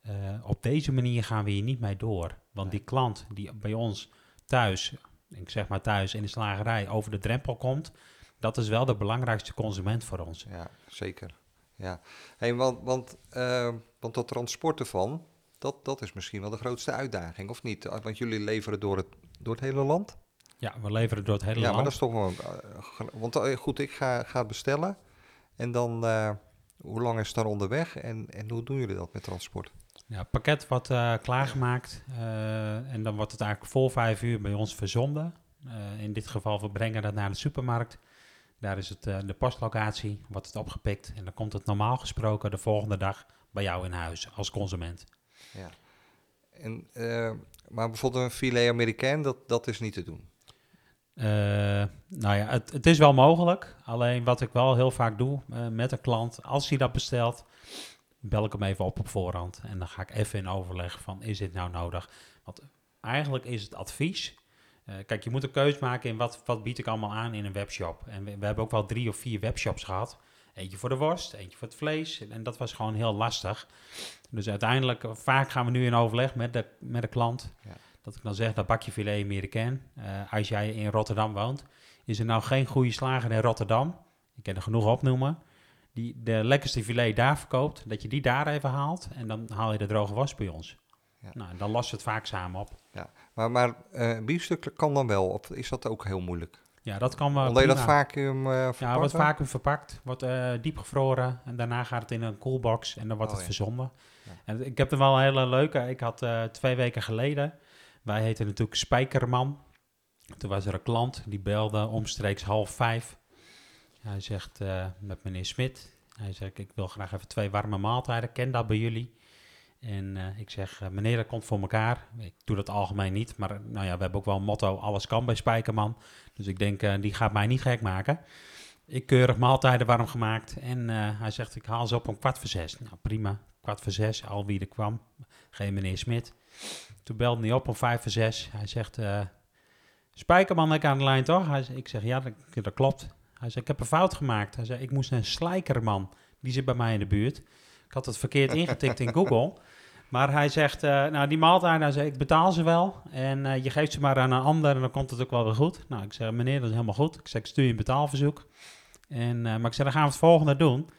eh, op deze manier gaan we hier niet mee door. Want die klant die bij ons thuis, ik zeg maar thuis in de slagerij, over de drempel komt, dat is wel de belangrijkste consument voor ons. Ja, zeker. Ja. Hey, want, want, eh, want dat transport ervan, dat, dat is misschien wel de grootste uitdaging, of niet? Ah, Want jullie leveren door het, door het hele land? Ja, we leveren door het hele ja, land. maar dat is toch wel... eh, want eh, goed, ik ga, ga het bestellen. En dan, eh, hoe lang is het dan onderweg? En, en hoe doen jullie dat met transport? Ja, het pakket wordt klaargemaakt en dan wordt het eigenlijk voor vijf uur bij ons verzonden. In dit geval, we brengen dat naar de supermarkt. Daar is het, de postlocatie, wordt het opgepikt. En dan komt het normaal gesproken de volgende dag bij jou in huis als consument. Ja. En, eh, maar bijvoorbeeld een filet Amerikaan, dat, dat is niet te doen. Eh, nou ja, het, het is wel mogelijk. Alleen wat ik wel heel vaak doe eh, met een klant, als hij dat bestelt, bel ik hem even op op voorhand. En dan ga ik even in overleg van, is dit nou nodig? Want eigenlijk is het advies... kijk, je moet een keuze maken in wat, wat bied ik allemaal aan in een webshop. En we hebben ook wel drie of vier webshops gehad. Eentje voor de worst, eentje voor het vlees. En dat was gewoon heel lastig. Dus uiteindelijk, eh, vaak gaan we nu in overleg met de, met de klant. Ja. Dat ik dan zeg, dat bakje filet Amerikaan. eh als jij in Rotterdam woont, is er nou geen goede slager in Rotterdam? Ik kan er genoeg opnoemen. Die de lekkerste filet daar verkoopt, dat je die daar even haalt. En dan haal je de droge was bij ons. Ja. Nou, dan lost het vaak samen op. Maar, maar eh, biefstuk kan dan wel, of is dat ook heel moeilijk? Ja, dat kan wel. Omdat je dat vacuüm eh Ja, verpakken? wordt vacuüm verpakt, wordt diep gevroren en daarna gaat het in een koelbox en dan wordt Oh, het ja. verzonden. En ik heb er wel een hele leuke. Ik had eh, twee weken geleden, wij heten natuurlijk Spijkerman. Toen was er een klant die belde omstreeks half vijf. Hij zegt eh, met meneer Smit, hij zegt ik wil graag even twee warme maaltijden, ken dat bij jullie? En eh, ik zeg, meneer, dat komt voor elkaar. Ik doe dat algemeen niet, maar nou ja, we hebben ook wel een motto, alles kan bij Spijkerman. Dus ik denk, die gaat mij niet gek maken. Ik keurig maaltijden warm gemaakt. En hij zegt, ik haal ze op om kwart voor zes. Nou, prima. Kwart voor zes, al wie er kwam. Geen meneer Smit. Toen belde hij op om vijf voor zes. Hij zegt, eh Spijkerman, ik aan de lijn toch? Hij, ik zeg, ja, dat, dat klopt. Hij zegt, ik heb een fout gemaakt. Hij zei, ik moest naar een Slijkerman. Die zit bij mij in de buurt. Ik had het verkeerd ingetikt in Google. Maar hij zegt, eh, nou die maaltijden, hij zei, ik betaal ze wel. En eh, je geeft ze maar aan een ander en dan komt het ook wel weer goed. Nou, ik zeg, meneer, dat is helemaal goed. Ik zeg, ik stuur je een betaalverzoek. En, maar ik zeg, dan gaan we het volgende doen.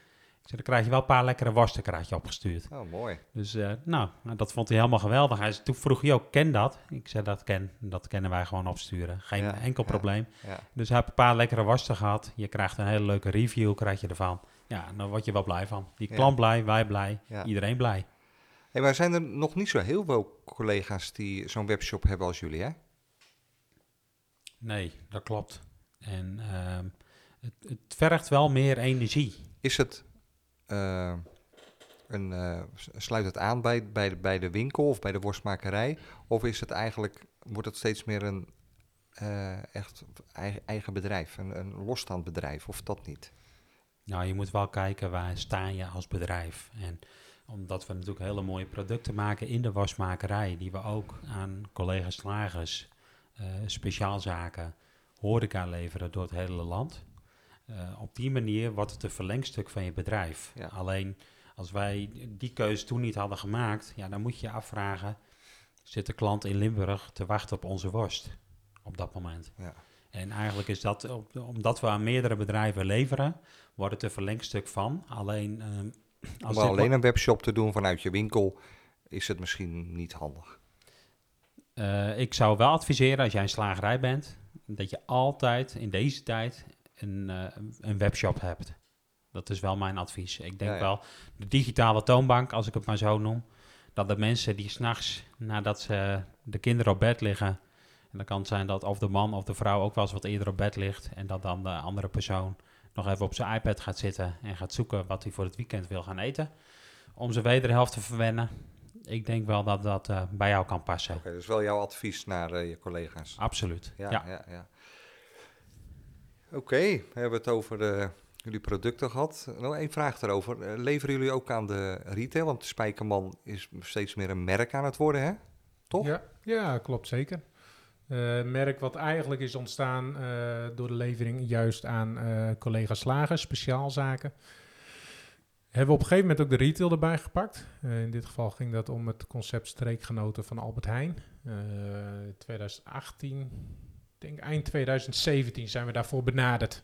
Dan krijg je wel een paar lekkere worsten krijg je opgestuurd. Oh, mooi. Dus eh, nou, nou, dat vond hij helemaal geweldig. Hij toen vroeg hij ook, ken dat? Ik zei, dat ken. Dat kennen wij gewoon opsturen. Geen Ja, enkel ja. probleem. Ja. Dus hij heeft een paar lekkere worsten gehad. Je krijgt een hele leuke review, krijg je ervan. Ja, dan word je wel blij van. Die klant blij, wij blij, iedereen blij. Hey, maar zijn er nog niet zo heel veel collega's die zo'n webshop hebben als jullie, hè? Nee, dat klopt. En ehm, het, het vergt wel meer energie. Is het eh, een, eh, sluit het aan bij, bij, de, bij de winkel of bij de worstmakerij? Of is het eigenlijk, wordt het steeds meer een eh, echt eigen, eigen bedrijf, een, een losstaand bedrijf, of dat niet? Nou, je moet wel kijken waar sta je als bedrijf. En omdat we natuurlijk hele mooie producten maken in de wasmakerij, die we ook aan collega's slagers, speciaalzaken, horeca leveren door het hele land. Eh, op die manier wordt het een verlengstuk van je bedrijf. Ja. Alleen als wij die keuze toen niet hadden gemaakt, ja, dan moet je je afvragen, zit de klant in Limburg te wachten op onze worst op dat moment? Ja. En eigenlijk is dat, op- omdat we aan meerdere bedrijven leveren, wordt het een verlengstuk van. Alleen ehm, Om als dit alleen een webshop te doen vanuit je winkel, is het misschien niet handig. Eh, ik zou wel adviseren als jij een slagerij bent, dat je altijd in deze tijd een, eh, een webshop hebt. Dat is wel mijn advies. Ik denk Ja, ja. wel, de digitale toonbank, als ik het maar zo noem, dat de mensen die s'nachts, nadat ze de kinderen op bed liggen, en dan kan het zijn dat of de man of de vrouw ook wel eens wat eerder op bed ligt, en dat dan de andere persoon nog even op zijn iPad gaat zitten en gaat zoeken wat hij voor het weekend wil gaan eten, om zijn wederhelft te verwennen. Ik denk wel dat dat eh, bij jou kan passen. Oké, dus wel jouw advies naar eh, je collega's. Absoluut. Ja, Ja. ja, Oké, we hebben het over eh, jullie producten gehad. Nog één vraag daarover. Eh, leveren jullie ook aan de retail? Want Spijkerman is steeds meer een merk aan het worden, hè? Toch? Ja, ja klopt zeker. Eh, merk wat eigenlijk is ontstaan door de levering juist aan collega slagers, speciaalzaken. Hebben we op een gegeven moment ook de retail erbij gepakt. In dit geval ging dat om het concept streekgenoten van Albert Heijn. Eh 2018, ik denk eind 2017 zijn we daarvoor benaderd.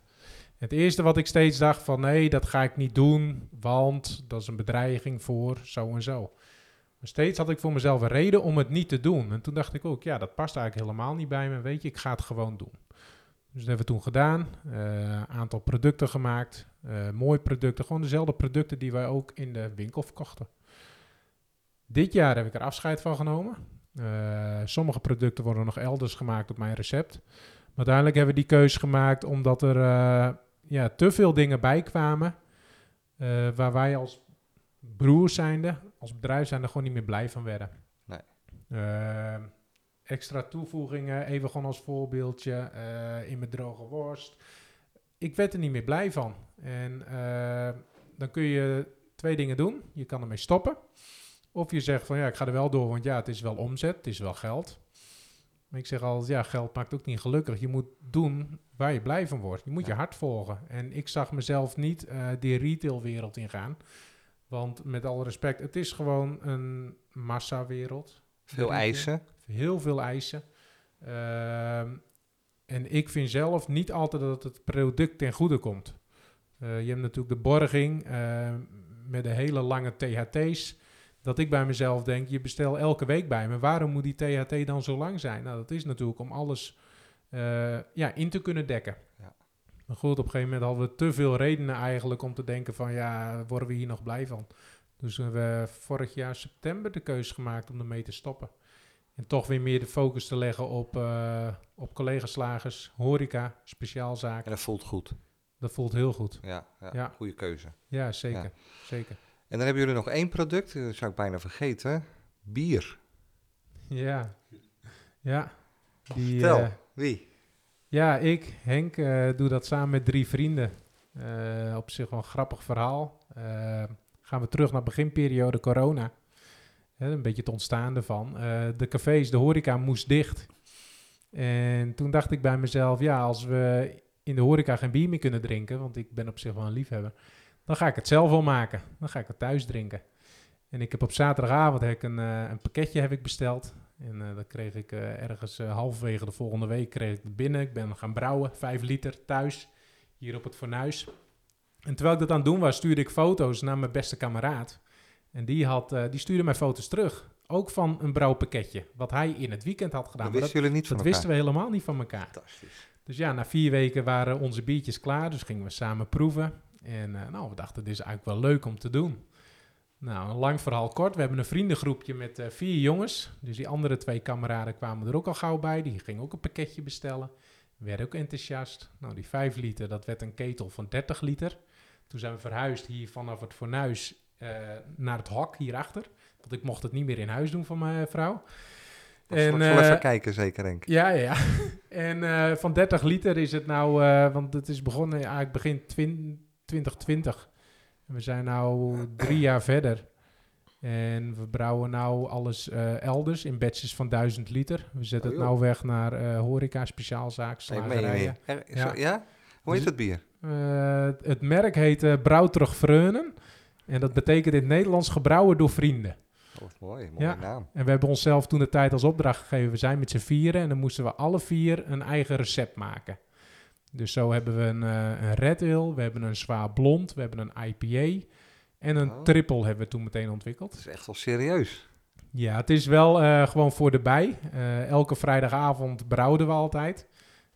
Het eerste wat ik steeds dacht van nee, dat ga ik niet doen, want dat is een bedreiging voor zo en zo. Maar steeds had ik voor mezelf een reden om het niet te doen. En toen dacht ik ook, ja, dat past eigenlijk helemaal niet bij me. Weet je, ik ga het gewoon doen. Dus dat hebben we toen gedaan. Een aantal producten gemaakt. eh mooie producten. Gewoon dezelfde producten die wij ook in de winkel verkochten. Dit jaar heb ik er afscheid van genomen. Eh, sommige producten worden nog elders gemaakt op mijn recept. Maar uiteindelijk hebben we die keuze gemaakt omdat er eh, ja, te veel dingen bij kwamen. eh, waar wij als broers zijnde, als bedrijf gewoon niet meer blij van werden. Nee. Extra toevoegingen, even gewoon als voorbeeldje, in mijn droge worst. Ik werd er niet meer blij van. En dan kun je twee dingen doen. Je kan ermee stoppen. Of je zegt van ja, ik ga er wel door, want ja, het is wel omzet, het is wel geld. Maar ik zeg altijd, ja, geld maakt ook niet gelukkig. Je moet doen waar je blij van wordt. Je moet je hart volgen. En ik zag mezelf niet eh, die retailwereld ingaan. Want met alle respect, het is gewoon een massawereld. Veel eisen. Heel veel eisen. Ehm, en ik vind zelf niet altijd dat het product ten goede komt. Eh, je hebt natuurlijk de borging eh, met de hele lange THT's. Dat ik bij mezelf denk, je bestel elke week bij me. Waarom moet die THT dan zo lang zijn? Nou, dat is natuurlijk om alles eh, ja, in te kunnen dekken. Ja. Maar goed, op een gegeven moment hadden we te veel redenen eigenlijk om te denken van... ja, worden we hier nog blij van? Dus we hebben vorig jaar september de keuze gemaakt om ermee te stoppen. En toch weer meer de focus te leggen op, eh op collega-slagers, horeca, speciaalzaken. En dat voelt goed. Dat voelt heel goed. Ja, ja, Ja. goede keuze. Ja, zeker. Ja. zeker. En dan hebben jullie nog één product, dat zou ik bijna vergeten. Bier. Ja, ja. Die, Vertel, eh, wie? ja, ik, Henk, eh, doe dat samen met drie vrienden. Eh, op zich wel een grappig verhaal. Eh, gaan we terug naar beginperiode corona. Een beetje het ontstaan ervan. Eh, de cafés, de horeca moest dicht. En toen dacht ik bij mezelf, ja, als we in de horeca geen bier meer kunnen drinken, want ik ben op zich wel een liefhebber, dan ga ik het zelf wel maken. Dan ga ik het thuis drinken. En ik heb op zaterdagavond heb ik een, eh, een pakketje heb ik besteld. En eh, dat kreeg ik eh, ergens halverwege de volgende week kreeg ik het binnen. Ik ben gaan brouwen, 5 liter thuis, hier op het fornuis. En terwijl ik dat aan het doen was, stuurde ik foto's naar mijn beste kameraad. En die, had, die stuurde mij foto's terug. Ook van een brouwpakketje, wat hij in het weekend had gedaan. dat wisten jullie niet van dat elkaar. wisten we helemaal niet van elkaar. Fantastisch. Dus ja, na vier weken waren onze biertjes klaar. Dus gingen we samen proeven. En eh, nou, we dachten, dit is eigenlijk wel leuk om te doen. Nou, een lang verhaal kort. We hebben een vriendengroepje met eh, vier jongens. Dus die andere twee kameraden kwamen er ook al gauw bij. Die gingen ook een pakketje bestellen. Werden ook enthousiast. Nou, die vijf liter, dat werd een ketel van 30 liter. Toen zijn we verhuisd hier vanaf het fornuis eh, naar het hok hierachter. Want ik mocht het niet meer in huis doen van mijn vrouw. Wel eh, even kijken, zeker denk ik. ja, ja, ja. En van 30 liter is het nou, want het is begonnen eigenlijk begin twin- 2020. En we zijn nou drie jaar verder. En we brouwen nou alles eh, elders in batches van 1000 liter. We zetten Oh, het nou weg naar eh, horeca, speciaalzaak, slagerijen. Er- Ja. Hoe heet Dus- het bier? Eh, het merk heet eh Brouwterug Vreunen. En dat betekent in het Nederlands gebrouwen door vrienden. Oh, mooi, mooie Ja. naam. En we hebben onszelf toen de tijd als opdracht gegeven. We zijn met z'n vieren en dan moesten we alle vier een eigen recept maken. Dus zo hebben we een, eh, een Red Ale, we hebben een zwaar blond, we hebben een IPA en een Oh. triple hebben we toen meteen ontwikkeld. Dat is echt wel serieus. Ja, het is wel eh, gewoon voor de bij. Eh, elke vrijdagavond brouwden we altijd.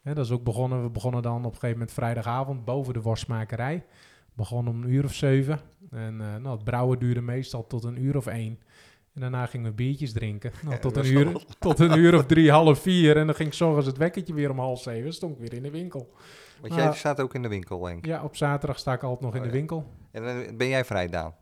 Hè, dat is ook begonnen. We begonnen dan op een gegeven moment vrijdagavond boven de worstmakerij. Begonnen om een uur of zeven. En nou, het brouwen duurde meestal tot een uur of één. En daarna gingen we biertjes drinken. Nou, tot, een uur, tot een uur of drie, half vier. En dan ging s'ochtends het wekkertje weer om half zeven. Dan stond ik weer in de winkel. Want jij staat ook in de winkel, denk ik. Ja, op zaterdag sta ik altijd nog in Oh, de ja. winkel. En dan ben jij vrij, Daan?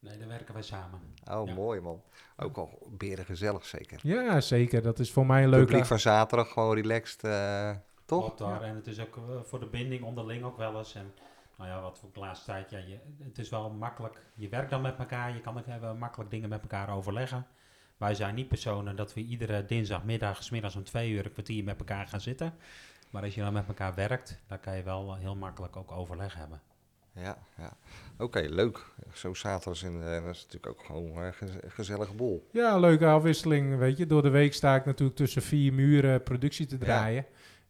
Nee, dan werken wij samen. Oh, Ja. mooi man. Ook al beren gezellig zeker. Ja, zeker. Dat is voor mij een Publiek leuke... van zaterdag, gewoon relaxed, eh, toch? Klopt daar. En het is ook eh, voor de binding onderling ook wel eens. En nou ja, wat voor de laatste tijd, ja, je, het is wel makkelijk. Je werkt dan met elkaar, je kan ook hebben makkelijk dingen met elkaar overleggen. Wij zijn niet personen dat we iedere dinsdagmiddag, 's middags om twee uur, een kwartier met elkaar gaan zitten. Maar als je dan met elkaar werkt, dan kan je wel eh, heel makkelijk ook overleg hebben. Ja, ja. Oké, leuk. Zo zaterdags in, eh, dat is natuurlijk ook gewoon eh, een gezellige boel. Ja, leuke afwisseling, weet je. Door de week sta ik natuurlijk tussen vier muren productie te draaien.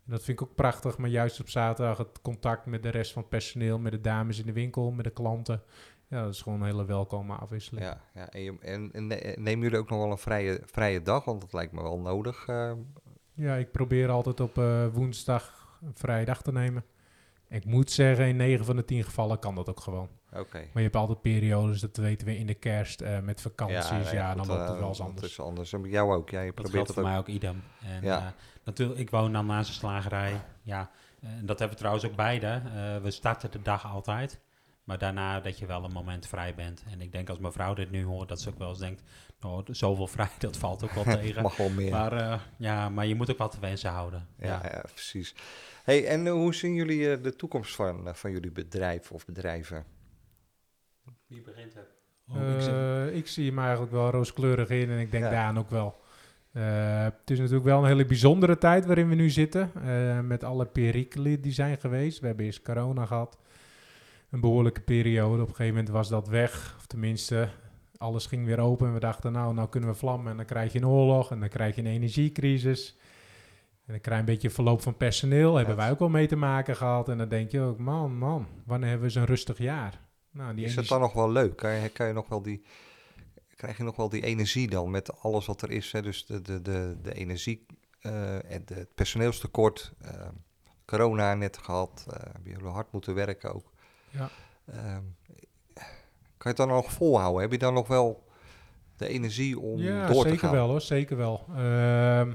En dat vind ik ook prachtig, maar juist op zaterdag het contact met de rest van het personeel, met de dames in de winkel, met de klanten. Ja, dat is gewoon een hele welkome afwisseling. Ja, ja. En, je, en, en ne- nemen jullie ook nog wel een vrije, vrije dag? Want dat lijkt me wel nodig. eh. Ja, ik probeer altijd op eh, woensdag een vrije dag te nemen. Ik moet zeggen, in 9 van de 10 gevallen kan dat ook gewoon. Oké. Maar je hebt altijd periodes, dat weten we in de kerst, eh, met vakanties. Ja, nee, dan loopt het eh, wel eens dat anders. is anders. En jou ook. Jij Dat probeert geldt het voor ook. mij ook idem. En Ja. ja. natuurlijk, ik woon dan naast een slagerij. Ja, en dat hebben we trouwens ook beide. Eh, we starten de dag altijd. Maar daarna dat je wel een moment vrij bent. En ik denk als mevrouw dit nu hoort, dat ze ook wel eens denkt... Nou, zoveel vrij, dat valt ook wel tegen. Mag wel meer. Maar, eh, ja, maar je moet ook wat te wensen houden. ja, ja. precies. Hey, en eh, hoe zien jullie eh, de toekomst van, eh, van jullie bedrijf of bedrijven? Wie begint er? Eh, ik zie hem eigenlijk wel rooskleurig in en ik denk Ja. Daan ook wel. Eh, het is natuurlijk wel een hele bijzondere tijd waarin we nu zitten. eh, met alle perikelen die zijn geweest. We hebben eerst corona gehad. Een behoorlijke periode. Op een gegeven moment was dat weg. Of tenminste, alles ging weer open. En we dachten, nou, nou kunnen we vlammen. En dan krijg je een oorlog. En dan krijg je een energiecrisis. En dan krijg je een beetje verloop van personeel. Hebben Ja. wij ook wel mee te maken gehad. En dan denk je ook, man, man, wanneer hebben we zo'n rustig jaar? Nou, die Is het dan nog wel leuk? Kan je, kan je nog wel die, krijg je nog wel die energie dan met alles wat er is? Hè? Dus de, de, de, de energie eh, en het personeelstekort. eh, corona net gehad. eh hebben jullie hard moeten werken ook. Ja. Ehm, kan je het dan nog volhouden? Heb je dan nog wel de energie om ja, door te zeker gaan? wel hoor, zeker wel. Ehm,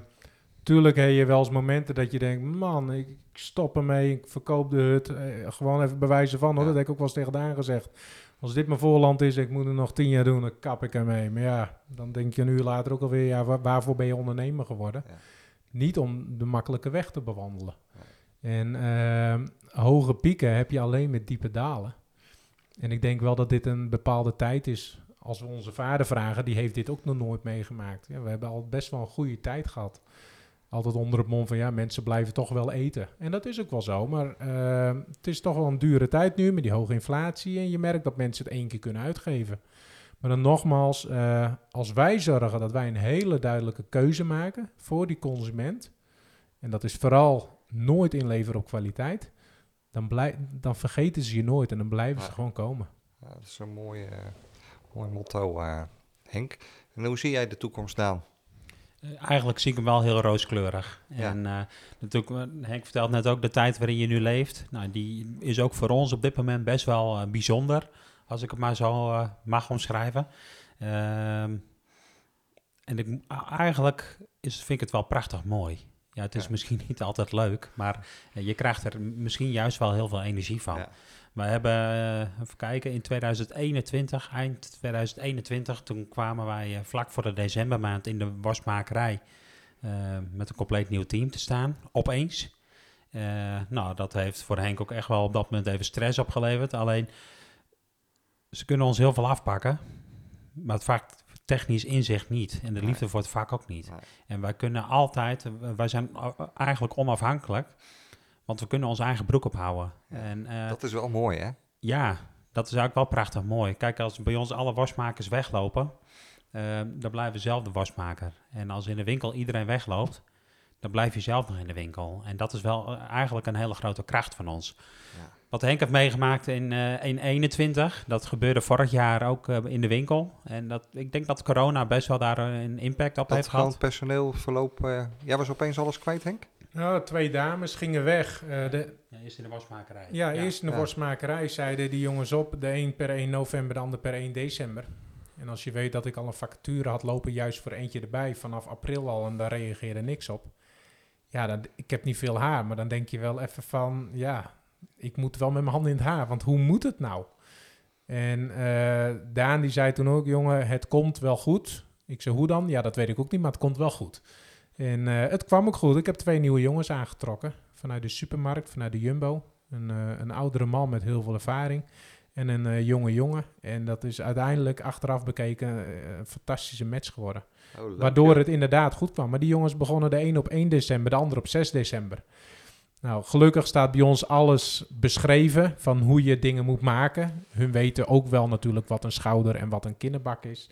tuurlijk heb je wel eens momenten dat je denkt, man, ik stop ermee, ik verkoop de hut. Eh, gewoon even bewijzen van, hoor. Dat heb ik ook wel eens tegen Daan gezegd. Als dit mijn voorland is, ik moet er nog tien jaar doen, dan kap ik ermee. Maar ja, dan denk je een uur later ook alweer, ja, wa- waarvoor ben je ondernemer geworden? Ja. Niet om de makkelijke weg te bewandelen. En ehm, hoge pieken heb je alleen met diepe dalen. En ik denk wel dat dit een bepaalde tijd is. Als we onze vader vragen, die heeft dit ook nog nooit meegemaakt. Ja, we hebben al best wel een goede tijd gehad. Altijd onder het mom van ja, mensen blijven toch wel eten. En dat is ook wel zo, maar ehm, het is toch wel een dure tijd nu met die hoge inflatie. En je merkt dat mensen het één keer kunnen uitgeven. Maar dan nogmaals, eh, als wij zorgen dat wij een hele duidelijke keuze maken voor die consument. En dat is vooral nooit inleveren op kwaliteit. Dan, blij, dan vergeten ze je nooit en dan blijven ze gewoon komen. Ja, dat is een mooi, eh, mooi motto, eh, Henk. En hoe zie jij de toekomst dan? Eh, Eigenlijk zie ik hem wel heel rooskleurig. Ja. En eh, natuurlijk, eh, Henk vertelt net ook de tijd waarin je nu leeft. Nou, die is ook voor ons op dit moment best wel bijzonder, als ik het maar zo eh, mag omschrijven. Ehm, en ik, eigenlijk is, vind ik het wel prachtig mooi. Ja, het is Ja. misschien niet altijd leuk, maar je krijgt er misschien juist wel heel veel energie van. Ja. We hebben, eh, even kijken, in 2021, eind 2021, toen kwamen wij eh, vlak voor de decembermaand in de wasmakerij eh, met een compleet nieuw team te staan, opeens. Nou, dat heeft voor Henk ook echt wel op dat moment even stress opgeleverd. Alleen, ze kunnen ons heel veel afpakken, maar het vak technisch inzicht niet. En de liefde voor het vak ook niet. En wij kunnen altijd, wij zijn eigenlijk onafhankelijk, want we kunnen onze eigen broek ophouden. Ja, en, eh, Dat is wel mooi, hè? ja, dat is eigenlijk wel prachtig mooi. Kijk, als bij ons alle wasmakers weglopen, eh, dan blijven we zelf de wasmaker. En als in de winkel iedereen wegloopt, dan blijf je zelf nog in de winkel. En dat is wel eh, eigenlijk een hele grote kracht van ons. Ja. Wat Henk heeft meegemaakt in 2021, dat gebeurde vorig jaar ook in de winkel. En dat, ik denk dat corona best wel daar een impact op Dat heeft gewoon gehad. personeelverloop... eh jij was opeens alles kwijt, Henk? Nou, twee dames gingen weg. Eh, de, Ja, eerst in de wasmakerij. ja, eerst in de Ja. worstmakerij zeiden die jongens op. De een per 1 november, de ander per 1 december. En als je weet dat ik al een vacature had lopen, juist voor eentje erbij, vanaf april al, en daar reageerde niks op. Ja, dan, ik heb niet veel haar, maar dan denk je wel even van, ja, ik moet wel met mijn handen in het haar, want hoe moet het nou? En eh, Daan die zei toen ook, jongen, het komt wel goed. Ik zei, hoe dan? Ja, dat weet ik ook niet, maar het komt wel goed. En eh, het kwam ook goed. Ik heb twee nieuwe jongens aangetrokken. Vanuit de supermarkt, vanuit de Jumbo. Een, eh, een oudere man met heel veel ervaring. En een eh, jonge jongen. En dat is uiteindelijk achteraf bekeken een fantastische match geworden. Oh, Waardoor het inderdaad goed kwam. Maar die jongens begonnen de een op 1 december, de ander op 6 december. Nou, gelukkig staat bij ons alles beschreven van hoe je dingen moet maken. Hun weten ook wel natuurlijk wat een schouder en wat een kinderbak is.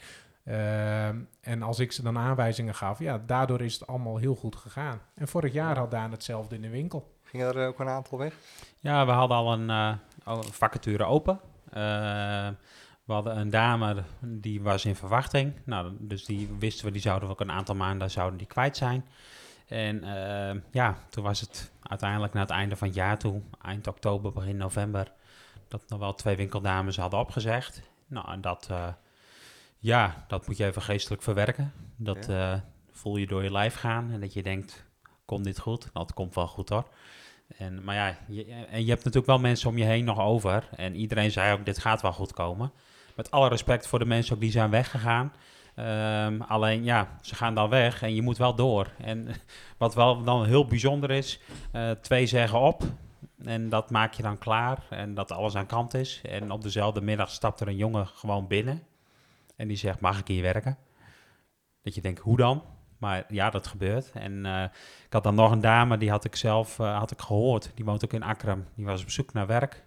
Ehm, en als ik ze dan aanwijzingen gaf, ja, daardoor is het allemaal heel goed gegaan. En vorig jaar had Daan hetzelfde in de winkel. Ging er ook een aantal weg? Ja, we hadden al een, eh, al een vacature open. Eh, we hadden een dame, die was in verwachting. Nou, dus die wisten we, die zouden we ook een aantal maanden zouden die kwijt zijn. En eh, ja, toen was het uiteindelijk naar het einde van het jaar toe, eind oktober, begin november, dat nog wel twee winkeldames hadden opgezegd. Nou, en dat, eh, ja, dat moet je even geestelijk verwerken. Dat eh, voel je door je lijf gaan en dat je denkt, komt dit goed? Nou, het komt wel goed hoor. En, maar ja, je, en je hebt natuurlijk wel mensen om je heen nog over. En iedereen zei ook, dit gaat wel goed komen. Met alle respect voor de mensen ook die zijn weggegaan. Ehm, alleen ja, ze gaan dan weg en je moet wel door. En wat wel dan heel bijzonder is, eh, twee zeggen op. En dat maak je dan klaar en dat alles aan kant is. En op dezelfde middag stapt er een jongen gewoon binnen. En die zegt, mag ik hier werken? Dat je denkt, hoe dan? Maar ja, dat gebeurt. En eh, ik had dan nog een dame, die had ik zelf eh, had ik gehoord. Die woont ook in Akram. Die was op zoek naar werk.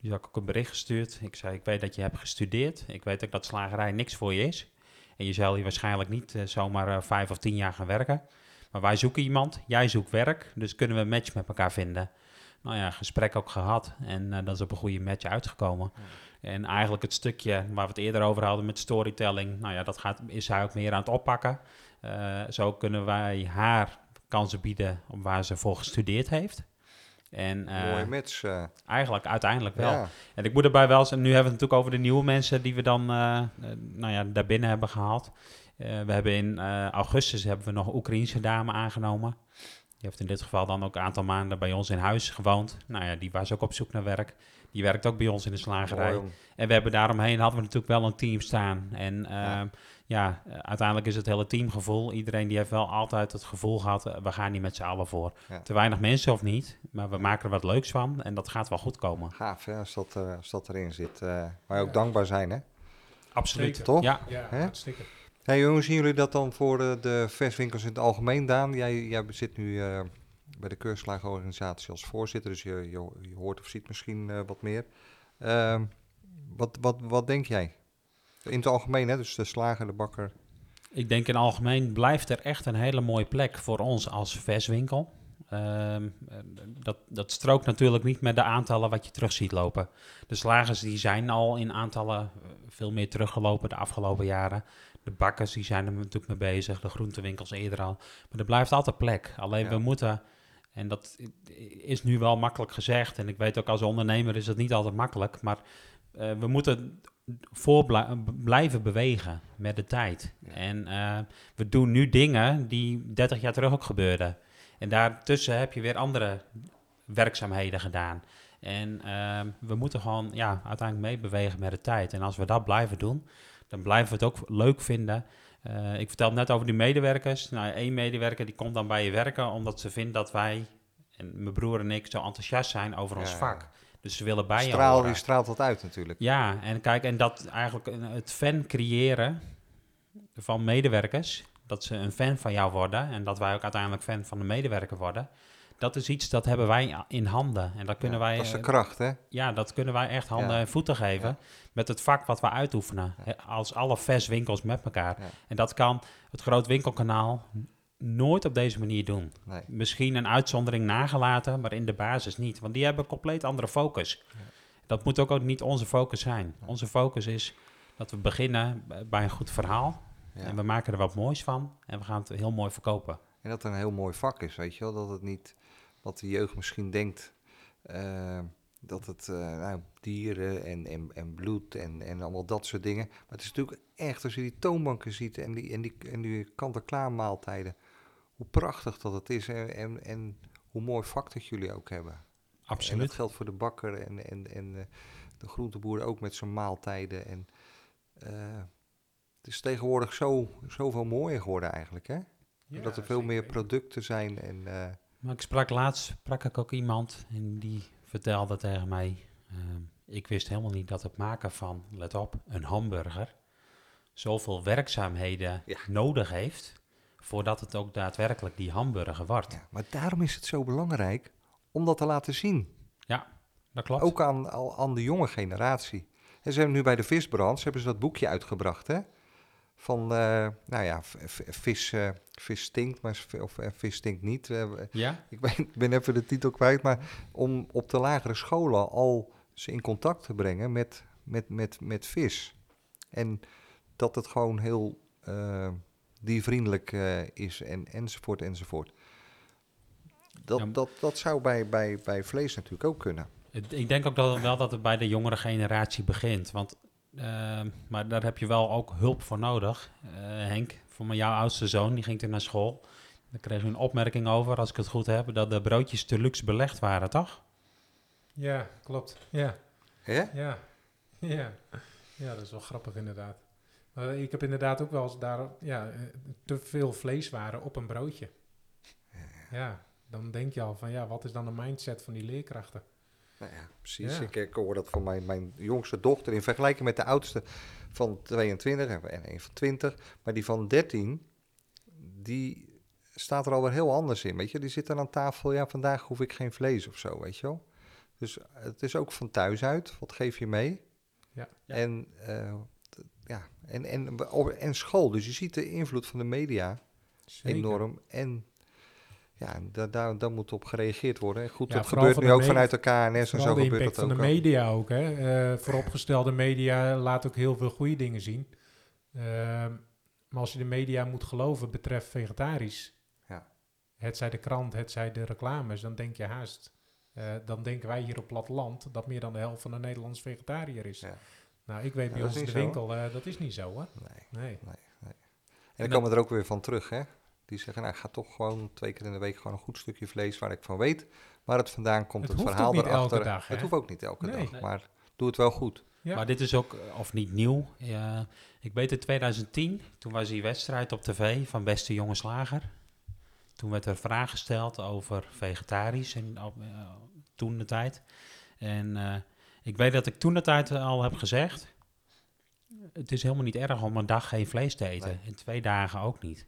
Die had ik ook een bericht gestuurd. Ik zei, ik weet dat je hebt gestudeerd. Ik weet ook dat slagerij niks voor je is. En je zal hier waarschijnlijk niet eh, zomaar vijf of tien jaar gaan werken. Maar wij zoeken iemand, jij zoekt werk. Dus kunnen we een match met elkaar vinden. Nou ja, gesprek ook gehad. En dat is op een goede match uitgekomen. En eigenlijk het stukje waar we het eerder over hadden met storytelling. Nou ja, dat gaat, is hij ook meer aan het oppakken. Eh, zo kunnen wij haar kansen bieden op waar ze voor gestudeerd heeft. En eh, Mooie match. eh, eigenlijk uiteindelijk wel. ja. En ik moet erbij wel nu hebben we het natuurlijk over de nieuwe mensen die we dan nou ja, daarbinnen hebben gehaald. Eh, we hebben in augustus hebben we nog een Oekraïense dame aangenomen. Die heeft in dit geval dan ook een aantal maanden bij ons in huis gewoond. Nou ja, die was ook op zoek naar werk. Die werkt ook bij ons in de slagerij. En we hebben daaromheen hadden we natuurlijk wel een team staan. En eh, Ja. ja. eh, uiteindelijk is het hele teamgevoel. Iedereen die heeft wel altijd het gevoel gehad, eh, we gaan hier met z'n allen voor. Ja. Te weinig mensen of niet, maar we maken er wat leuks van. En dat gaat wel goed komen. Gaaf hè, als dat, eh, als dat erin zit. eh waar je ook dankbaar zijn hè. Absoluut. Toch? Ja, Ja, hartstikke. Hey, hoe zien jullie dat dan voor de, verswinkels in het algemeen, Daan? Jij, jij zit nu eh, bij de keurslagenorganisatie als voorzitter, dus je, je, je hoort of ziet misschien eh, wat meer. Ehm, wat, wat, wat denk jij? In het algemeen, hè? dus de slager, de bakker. Ik denk in het algemeen blijft er echt een hele mooie plek voor ons als verswinkel. Ehm, eh, dat, dat strookt natuurlijk niet met de aantallen wat je terug ziet lopen. De slagers die zijn al in aantallen eh, veel meer teruggelopen de afgelopen jaren. De bakkers die zijn er natuurlijk mee bezig, de groentewinkels eerder al. Maar er blijft altijd plek. Alleen Ja. we moeten, en dat is nu wel makkelijk gezegd, en ik weet ook als ondernemer is het niet altijd makkelijk, maar eh, we moeten voor blij- blijven bewegen met de tijd. Ja. En eh, we doen nu dingen die 30 jaar terug ook gebeurden. En daartussen heb je weer andere werkzaamheden gedaan. En eh, we moeten gewoon ja, uiteindelijk meebewegen met de tijd. En als we dat blijven doen, dan blijven we het ook leuk vinden. Eh, ik vertelde net over die medewerkers. Nou, één medewerker die komt dan bij je werken omdat ze vindt dat wij, en mijn broer en ik, zo enthousiast zijn over ons Ja. vak. Dus ze willen bij je Straal, horen. die straalt dat uit natuurlijk. Ja, en kijk, en dat eigenlijk het fan creëren van medewerkers, dat ze een fan van jou worden en dat wij ook uiteindelijk fan van de medewerker worden, dat is iets dat hebben wij in handen. En dat kunnen Ja, wij, dat is de eh, kracht, hè? ja, dat kunnen wij echt handen Ja. en voeten geven Ja. met het vak wat we uitoefenen. Als alle verswinkels met elkaar. En dat kan het groot winkelkanaal nooit op deze manier doen. Nee. Misschien een uitzondering nagelaten, maar in de basis niet. Want die hebben een compleet andere focus. Dat moet ook, ook niet onze focus zijn. Onze focus is dat we beginnen bij een goed verhaal. En we maken er wat moois van. En we gaan het heel mooi verkopen. En dat het een heel mooi vak is, weet je wel. Dat het niet, wat de jeugd misschien denkt, eh, dat het eh, nou, dieren en, en, en bloed en, en allemaal dat soort dingen. Maar het is natuurlijk echt, als je die toonbanken ziet en die, en die, en die kant-en-klaar maaltijden, hoe prachtig dat het is en, en, en hoe mooi vak dat jullie ook hebben. En dat Absoluut. geldt voor de bakker en, en, en eh, de groenteboer ook met zijn maaltijden. En, het is tegenwoordig zo, zoveel mooier geworden eigenlijk, hè? dat er veel meer producten zijn en... Maar ik sprak laatst sprak ik ook iemand en die vertelde tegen mij... ehm, ik wist helemaal niet dat het maken van, let op, een hamburger... zoveel werkzaamheden Ja. nodig heeft... voordat het ook daadwerkelijk die hamburger wordt. Ja, maar daarom is het zo belangrijk om dat te laten zien. Dat klopt. Ook aan, al- aan de jonge generatie. En ze hebben nu bij de visbrand, ze hebben ze dat boekje uitgebracht, hè? Van, eh, nou ja, vis, eh, vis stinkt, maar of eh, vis stinkt niet. Ja? ik, ben, ik ben even de titel kwijt, maar om op de lagere scholen al ze in contact te brengen met, met, met, met vis. En dat het gewoon heel diervriendelijk is en, enzovoort, enzovoort. Dat, Ja. dat, dat zou bij, bij, bij vlees natuurlijk ook kunnen. Ik denk ook dat wel dat het bij de jongere generatie begint. Want, eh, maar daar heb je wel ook hulp voor nodig. Eh, Henk, voor mijn jouw oudste zoon, die ging toen naar school. Daar kreeg u een opmerking over, als ik het goed heb, dat de broodjes te luxe belegd waren, toch? Ja, klopt. Ja, Hè? ja, ja. Ja, dat is wel grappig inderdaad. Maar ik heb inderdaad ook wel eens daar ja, te veel vleeswaren op een broodje. Ja, dan denk je al van ja, wat is dan de mindset van die leerkrachten? Nou ja, precies. Ja. Ik, ik hoor dat van mijn, mijn jongste dochter in vergelijking met de oudste van 22 en en een van 20. Maar die van 13, die staat er alweer heel anders in. Weet je, die zit dan aan tafel. Ja, vandaag hoef ik geen vlees of zo, weet je wel. Dus het is ook van thuis uit. Wat geef je mee? Ja. Ja. En, eh, ja, en, en, en school. Dus je ziet de invloed van de media Zeker. enorm. En ja, daar, daar, daar moet op gereageerd worden. En goed, Ja, dat gebeurt van nu de ook vanuit de KNS en zo de gebeurt dat van ook de al. media ook. Hè. Eh, vooropgestelde media laat ook heel veel goede dingen zien. Ehm, maar als je de media moet geloven betreft vegetarisch, Ja. het zij de krant, het zij de reclames, dan denk je haast, eh, dan denken wij hier op platteland dat meer dan de helft van de Nederlanders vegetariër is. Ja. Nou, ik weet bij ons de winkel, eh, dat is niet zo hè. Nee. Nee. En dan komen er ook weer van terug, hè. Die zeggen, nou, ga toch gewoon twee keer in de week gewoon een goed stukje vlees waar ik van weet waar het vandaan komt. Het verhaal ook niet erachter. elke dag, het hoeft ook niet elke Nee. dag, maar doe het wel goed. Ja. Maar dit is ook, eh, of niet nieuw. Ja, ik weet in 2010, toen was die wedstrijd op tv van Beste Jonge Slager. Toen werd er vraag gesteld over vegetarisch en op, eh, toen de tijd. En eh, ik weet dat ik toen de tijd al heb gezegd, het is helemaal niet erg om een dag geen vlees te eten. Nee. En twee dagen ook niet.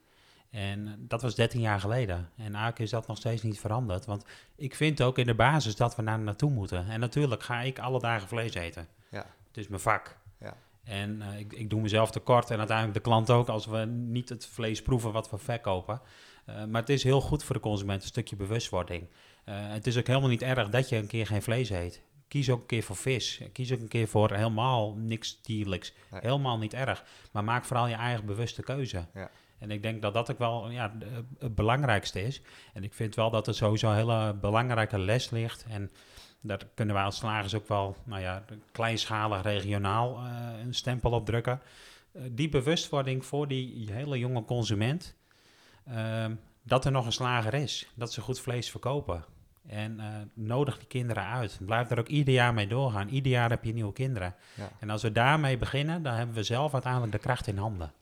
En eh, dat was 13 jaar geleden. En eigenlijk is dat nog steeds niet veranderd. Want ik vind ook in de basis dat we naar naartoe moeten. En natuurlijk ga ik alle dagen vlees eten. Ja. Het is mijn vak. Ja. En eh, ik, ik doe mezelf tekort en uiteindelijk de klant ook als we niet het vlees proeven wat we verkopen. Eh, maar het is heel goed voor de consument, een stukje bewustwording. Het is ook helemaal niet erg dat je een keer geen vlees eet. Kies ook een keer voor vis. Kies ook een keer voor helemaal niks dierlijks. Nee. Helemaal niet erg. Maar maak vooral je eigen bewuste keuze. Ja. En ik denk dat dat ook wel ja, het belangrijkste is. En ik vind wel dat er sowieso een hele belangrijke les ligt. En daar kunnen wij als slagers ook wel, nou ja, kleinschalig regionaal eh, een stempel op drukken. Eh, die bewustwording voor die hele jonge consument. ehm, dat er nog een slager is. Dat ze goed vlees verkopen. En eh, nodig die kinderen uit. Blijf er ook ieder jaar mee doorgaan. Ieder jaar heb je nieuwe kinderen. Ja. En als we daarmee beginnen, dan hebben we zelf uiteindelijk de kracht in handen.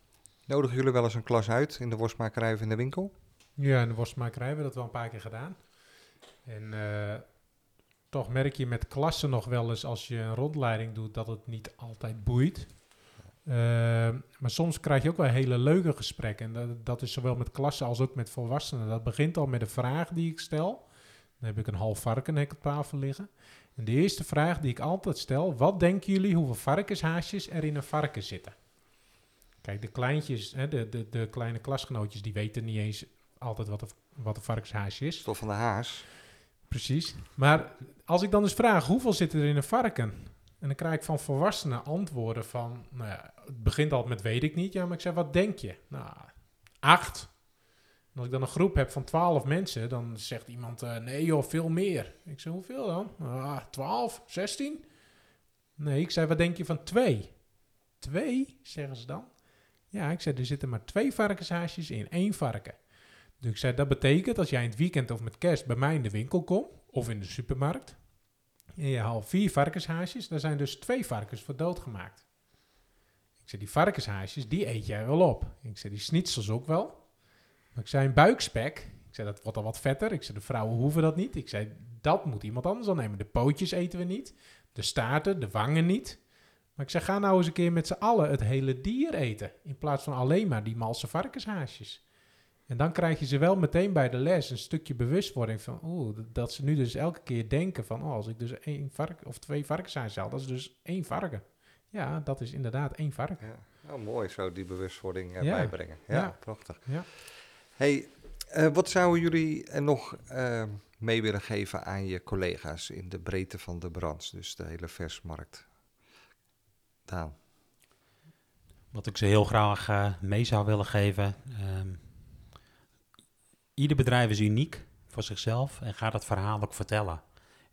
Nodigen jullie wel eens een klas uit in de worstmakerij of in de winkel? Ja, in de worstmakerij hebben we dat wel een paar keer gedaan. En eh, toch merk je met klassen nog wel eens als je een rondleiding doet dat het niet altijd boeit. Eh, maar soms krijg je ook wel hele leuke gesprekken. En dat, dat is zowel met klassen als ook met volwassenen. Dat begint al met een vraag die ik stel. Dan heb ik een half varkenhek op tafel liggen. En de eerste vraag die ik altijd stel: wat denken jullie hoeveel varkenshaasjes er in een varken zitten? Kijk, de kleintjes, hè, de, de, de kleine klasgenootjes, die weten niet eens altijd wat een, wat een varkenshaasje is. Stof van de haas. Precies. Maar als ik dan dus vraag, hoeveel zit er in een varken? En dan krijg ik van volwassenen antwoorden van, nou ja, het begint altijd met weet ik niet. Ja, maar ik zeg, wat denk je? Nou, acht. En als ik dan een groep heb van twaalf mensen, dan zegt iemand, eh, nee joh, veel meer. Ik zeg, hoeveel dan? Ah, twaalf, zestien? Nee, ik zei, wat denk je van twee? Twee, zeggen ze dan. Ja, ik zei, er zitten maar twee varkenshaasjes in één varken. Dus ik zei, dat betekent als jij in het weekend of met kerst bij mij in de winkel komt, of in de supermarkt, en je haalt vier varkenshaasjes, dan zijn dus twee varkens voor dood gemaakt. Ik zei, die varkenshaasjes, die eet jij wel op. Ik zei, die schnitzels ook wel. Maar ik zei, een buikspek, ik zei, dat wordt al wat vetter. Ik zei, de vrouwen hoeven dat niet. Ik zei, dat moet iemand anders al nemen. De pootjes eten we niet, de staarten, de wangen niet. Maar ik zei, ga nou eens een keer met z'n allen het hele dier eten, in plaats van alleen maar die malse varkenshaasjes. En dan krijg je ze wel meteen bij de les een stukje bewustwording van, oeh, dat ze nu dus elke keer denken van, oh, als ik dus één vark of twee varkenshaasjes haal, dat is dus één varken. Ja, dat is inderdaad één varken. Ja. Oh, mooi zo die bewustwording eh, Ja. bijbrengen. Ja, Ja. prachtig. Ja. Hey, eh, wat zouden jullie eh, nog mee willen geven aan je collega's in de breedte van de branche, dus de hele versmarkt? Wat ik ze heel graag eh, mee zou willen geven. ehm, ieder bedrijf is uniek. voor zichzelf en gaat het verhaal ook vertellen.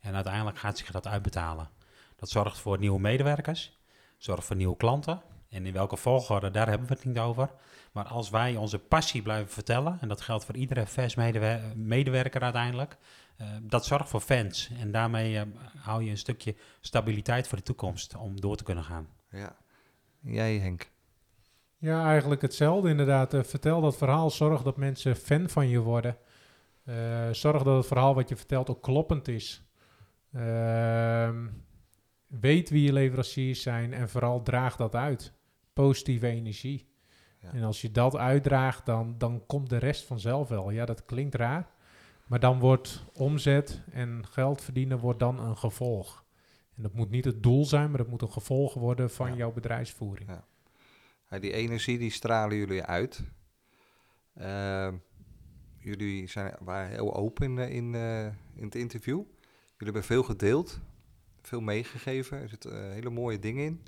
En uiteindelijk gaat zich dat uitbetalen. Dat zorgt voor nieuwe medewerkers, zorgt voor nieuwe klanten. En in welke volgorde, daar hebben we het niet over. Maar als wij onze passie blijven vertellen, en dat geldt voor iedere vers medewer- medewerker uiteindelijk, eh, dat zorgt voor fans. En daarmee eh, hou je een stukje stabiliteit voor de toekomst om door te kunnen gaan. Ja. Jij Henk. Ja, eigenlijk hetzelfde inderdaad. Eh, vertel dat verhaal, zorg dat mensen fan van je worden. Eh, zorg dat het verhaal wat je vertelt ook kloppend is. Ehm, weet wie je leveranciers zijn en vooral draag dat uit. Positieve energie. Ja. En als je dat uitdraagt, dan, dan komt de rest vanzelf wel. Ja, dat klinkt raar. Maar dan wordt omzet en geld verdienen wordt dan een gevolg. En dat moet niet het doel zijn, maar dat moet een gevolg worden van Ja. jouw bedrijfsvoering. Ja. Ja, die energie die stralen jullie uit. Ehm, jullie zijn, waren heel open in, eh, in, eh, in het interview. Jullie hebben veel gedeeld, veel meegegeven. Er zitten eh, hele mooie dingen in,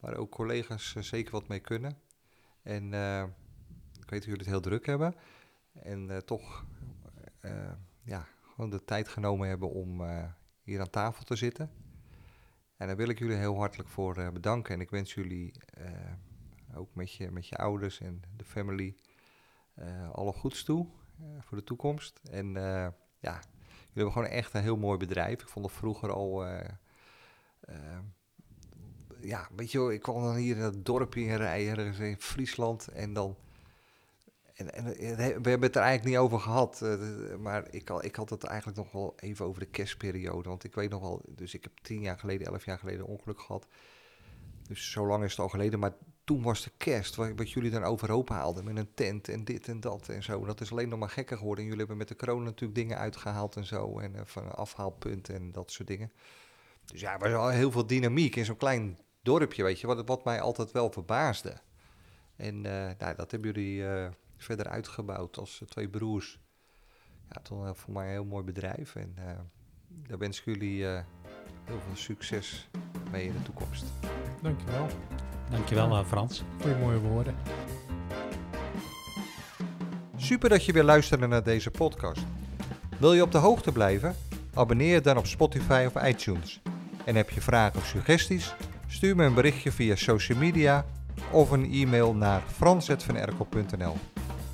waar ook collega's zeker wat mee kunnen. En ik weet dat jullie het heel druk hebben. En toch ja, gewoon de tijd genomen hebben om hier aan tafel te zitten. En daar wil ik jullie heel hartelijk voor eh, bedanken. En ik wens jullie eh, ook met je, met je ouders en de family eh, alle goeds toe voor de toekomst. En ja, jullie hebben gewoon echt een heel mooi bedrijf. Ik vond het vroeger al... ja, weet je wel, ik kwam dan hier in het dorpje in rijden, ergens in Friesland. En dan... En, en we hebben het er eigenlijk niet over gehad. eh, maar ik, al, ik had het eigenlijk nog wel even over de kerstperiode. Want ik weet nog wel, dus ik heb tien jaar geleden, elf jaar geleden ongeluk gehad. Dus zo lang is het al geleden. Maar toen was de kerst, wat, jullie dan overhoop haalden met een tent en dit en dat en zo. Dat is alleen nog maar gekker geworden. En jullie hebben met de corona natuurlijk dingen uitgehaald en zo. En eh, van afhaalpunt en dat soort dingen. Dus ja, er was al heel veel dynamiek in zo'n klein dorpje, weet je. Wat, wat mij altijd wel verbaasde. En eh, nou, dat hebben jullie verder uitgebouwd als eh, twee broers. Ja, toch voor mij een heel mooi bedrijf. En eh, daar wens ik jullie eh, heel veel succes mee in de toekomst. Dankjewel Dankjewel eh, Frans. voor je mooie woorden. Super dat je weer luisterde naar deze podcast. Wil je op de hoogte blijven? Abonneer je dan op Spotify of iTunes. En heb je vragen of suggesties? Stuur me een berichtje via social media of een e-mail naar frans.vanerkel.nl.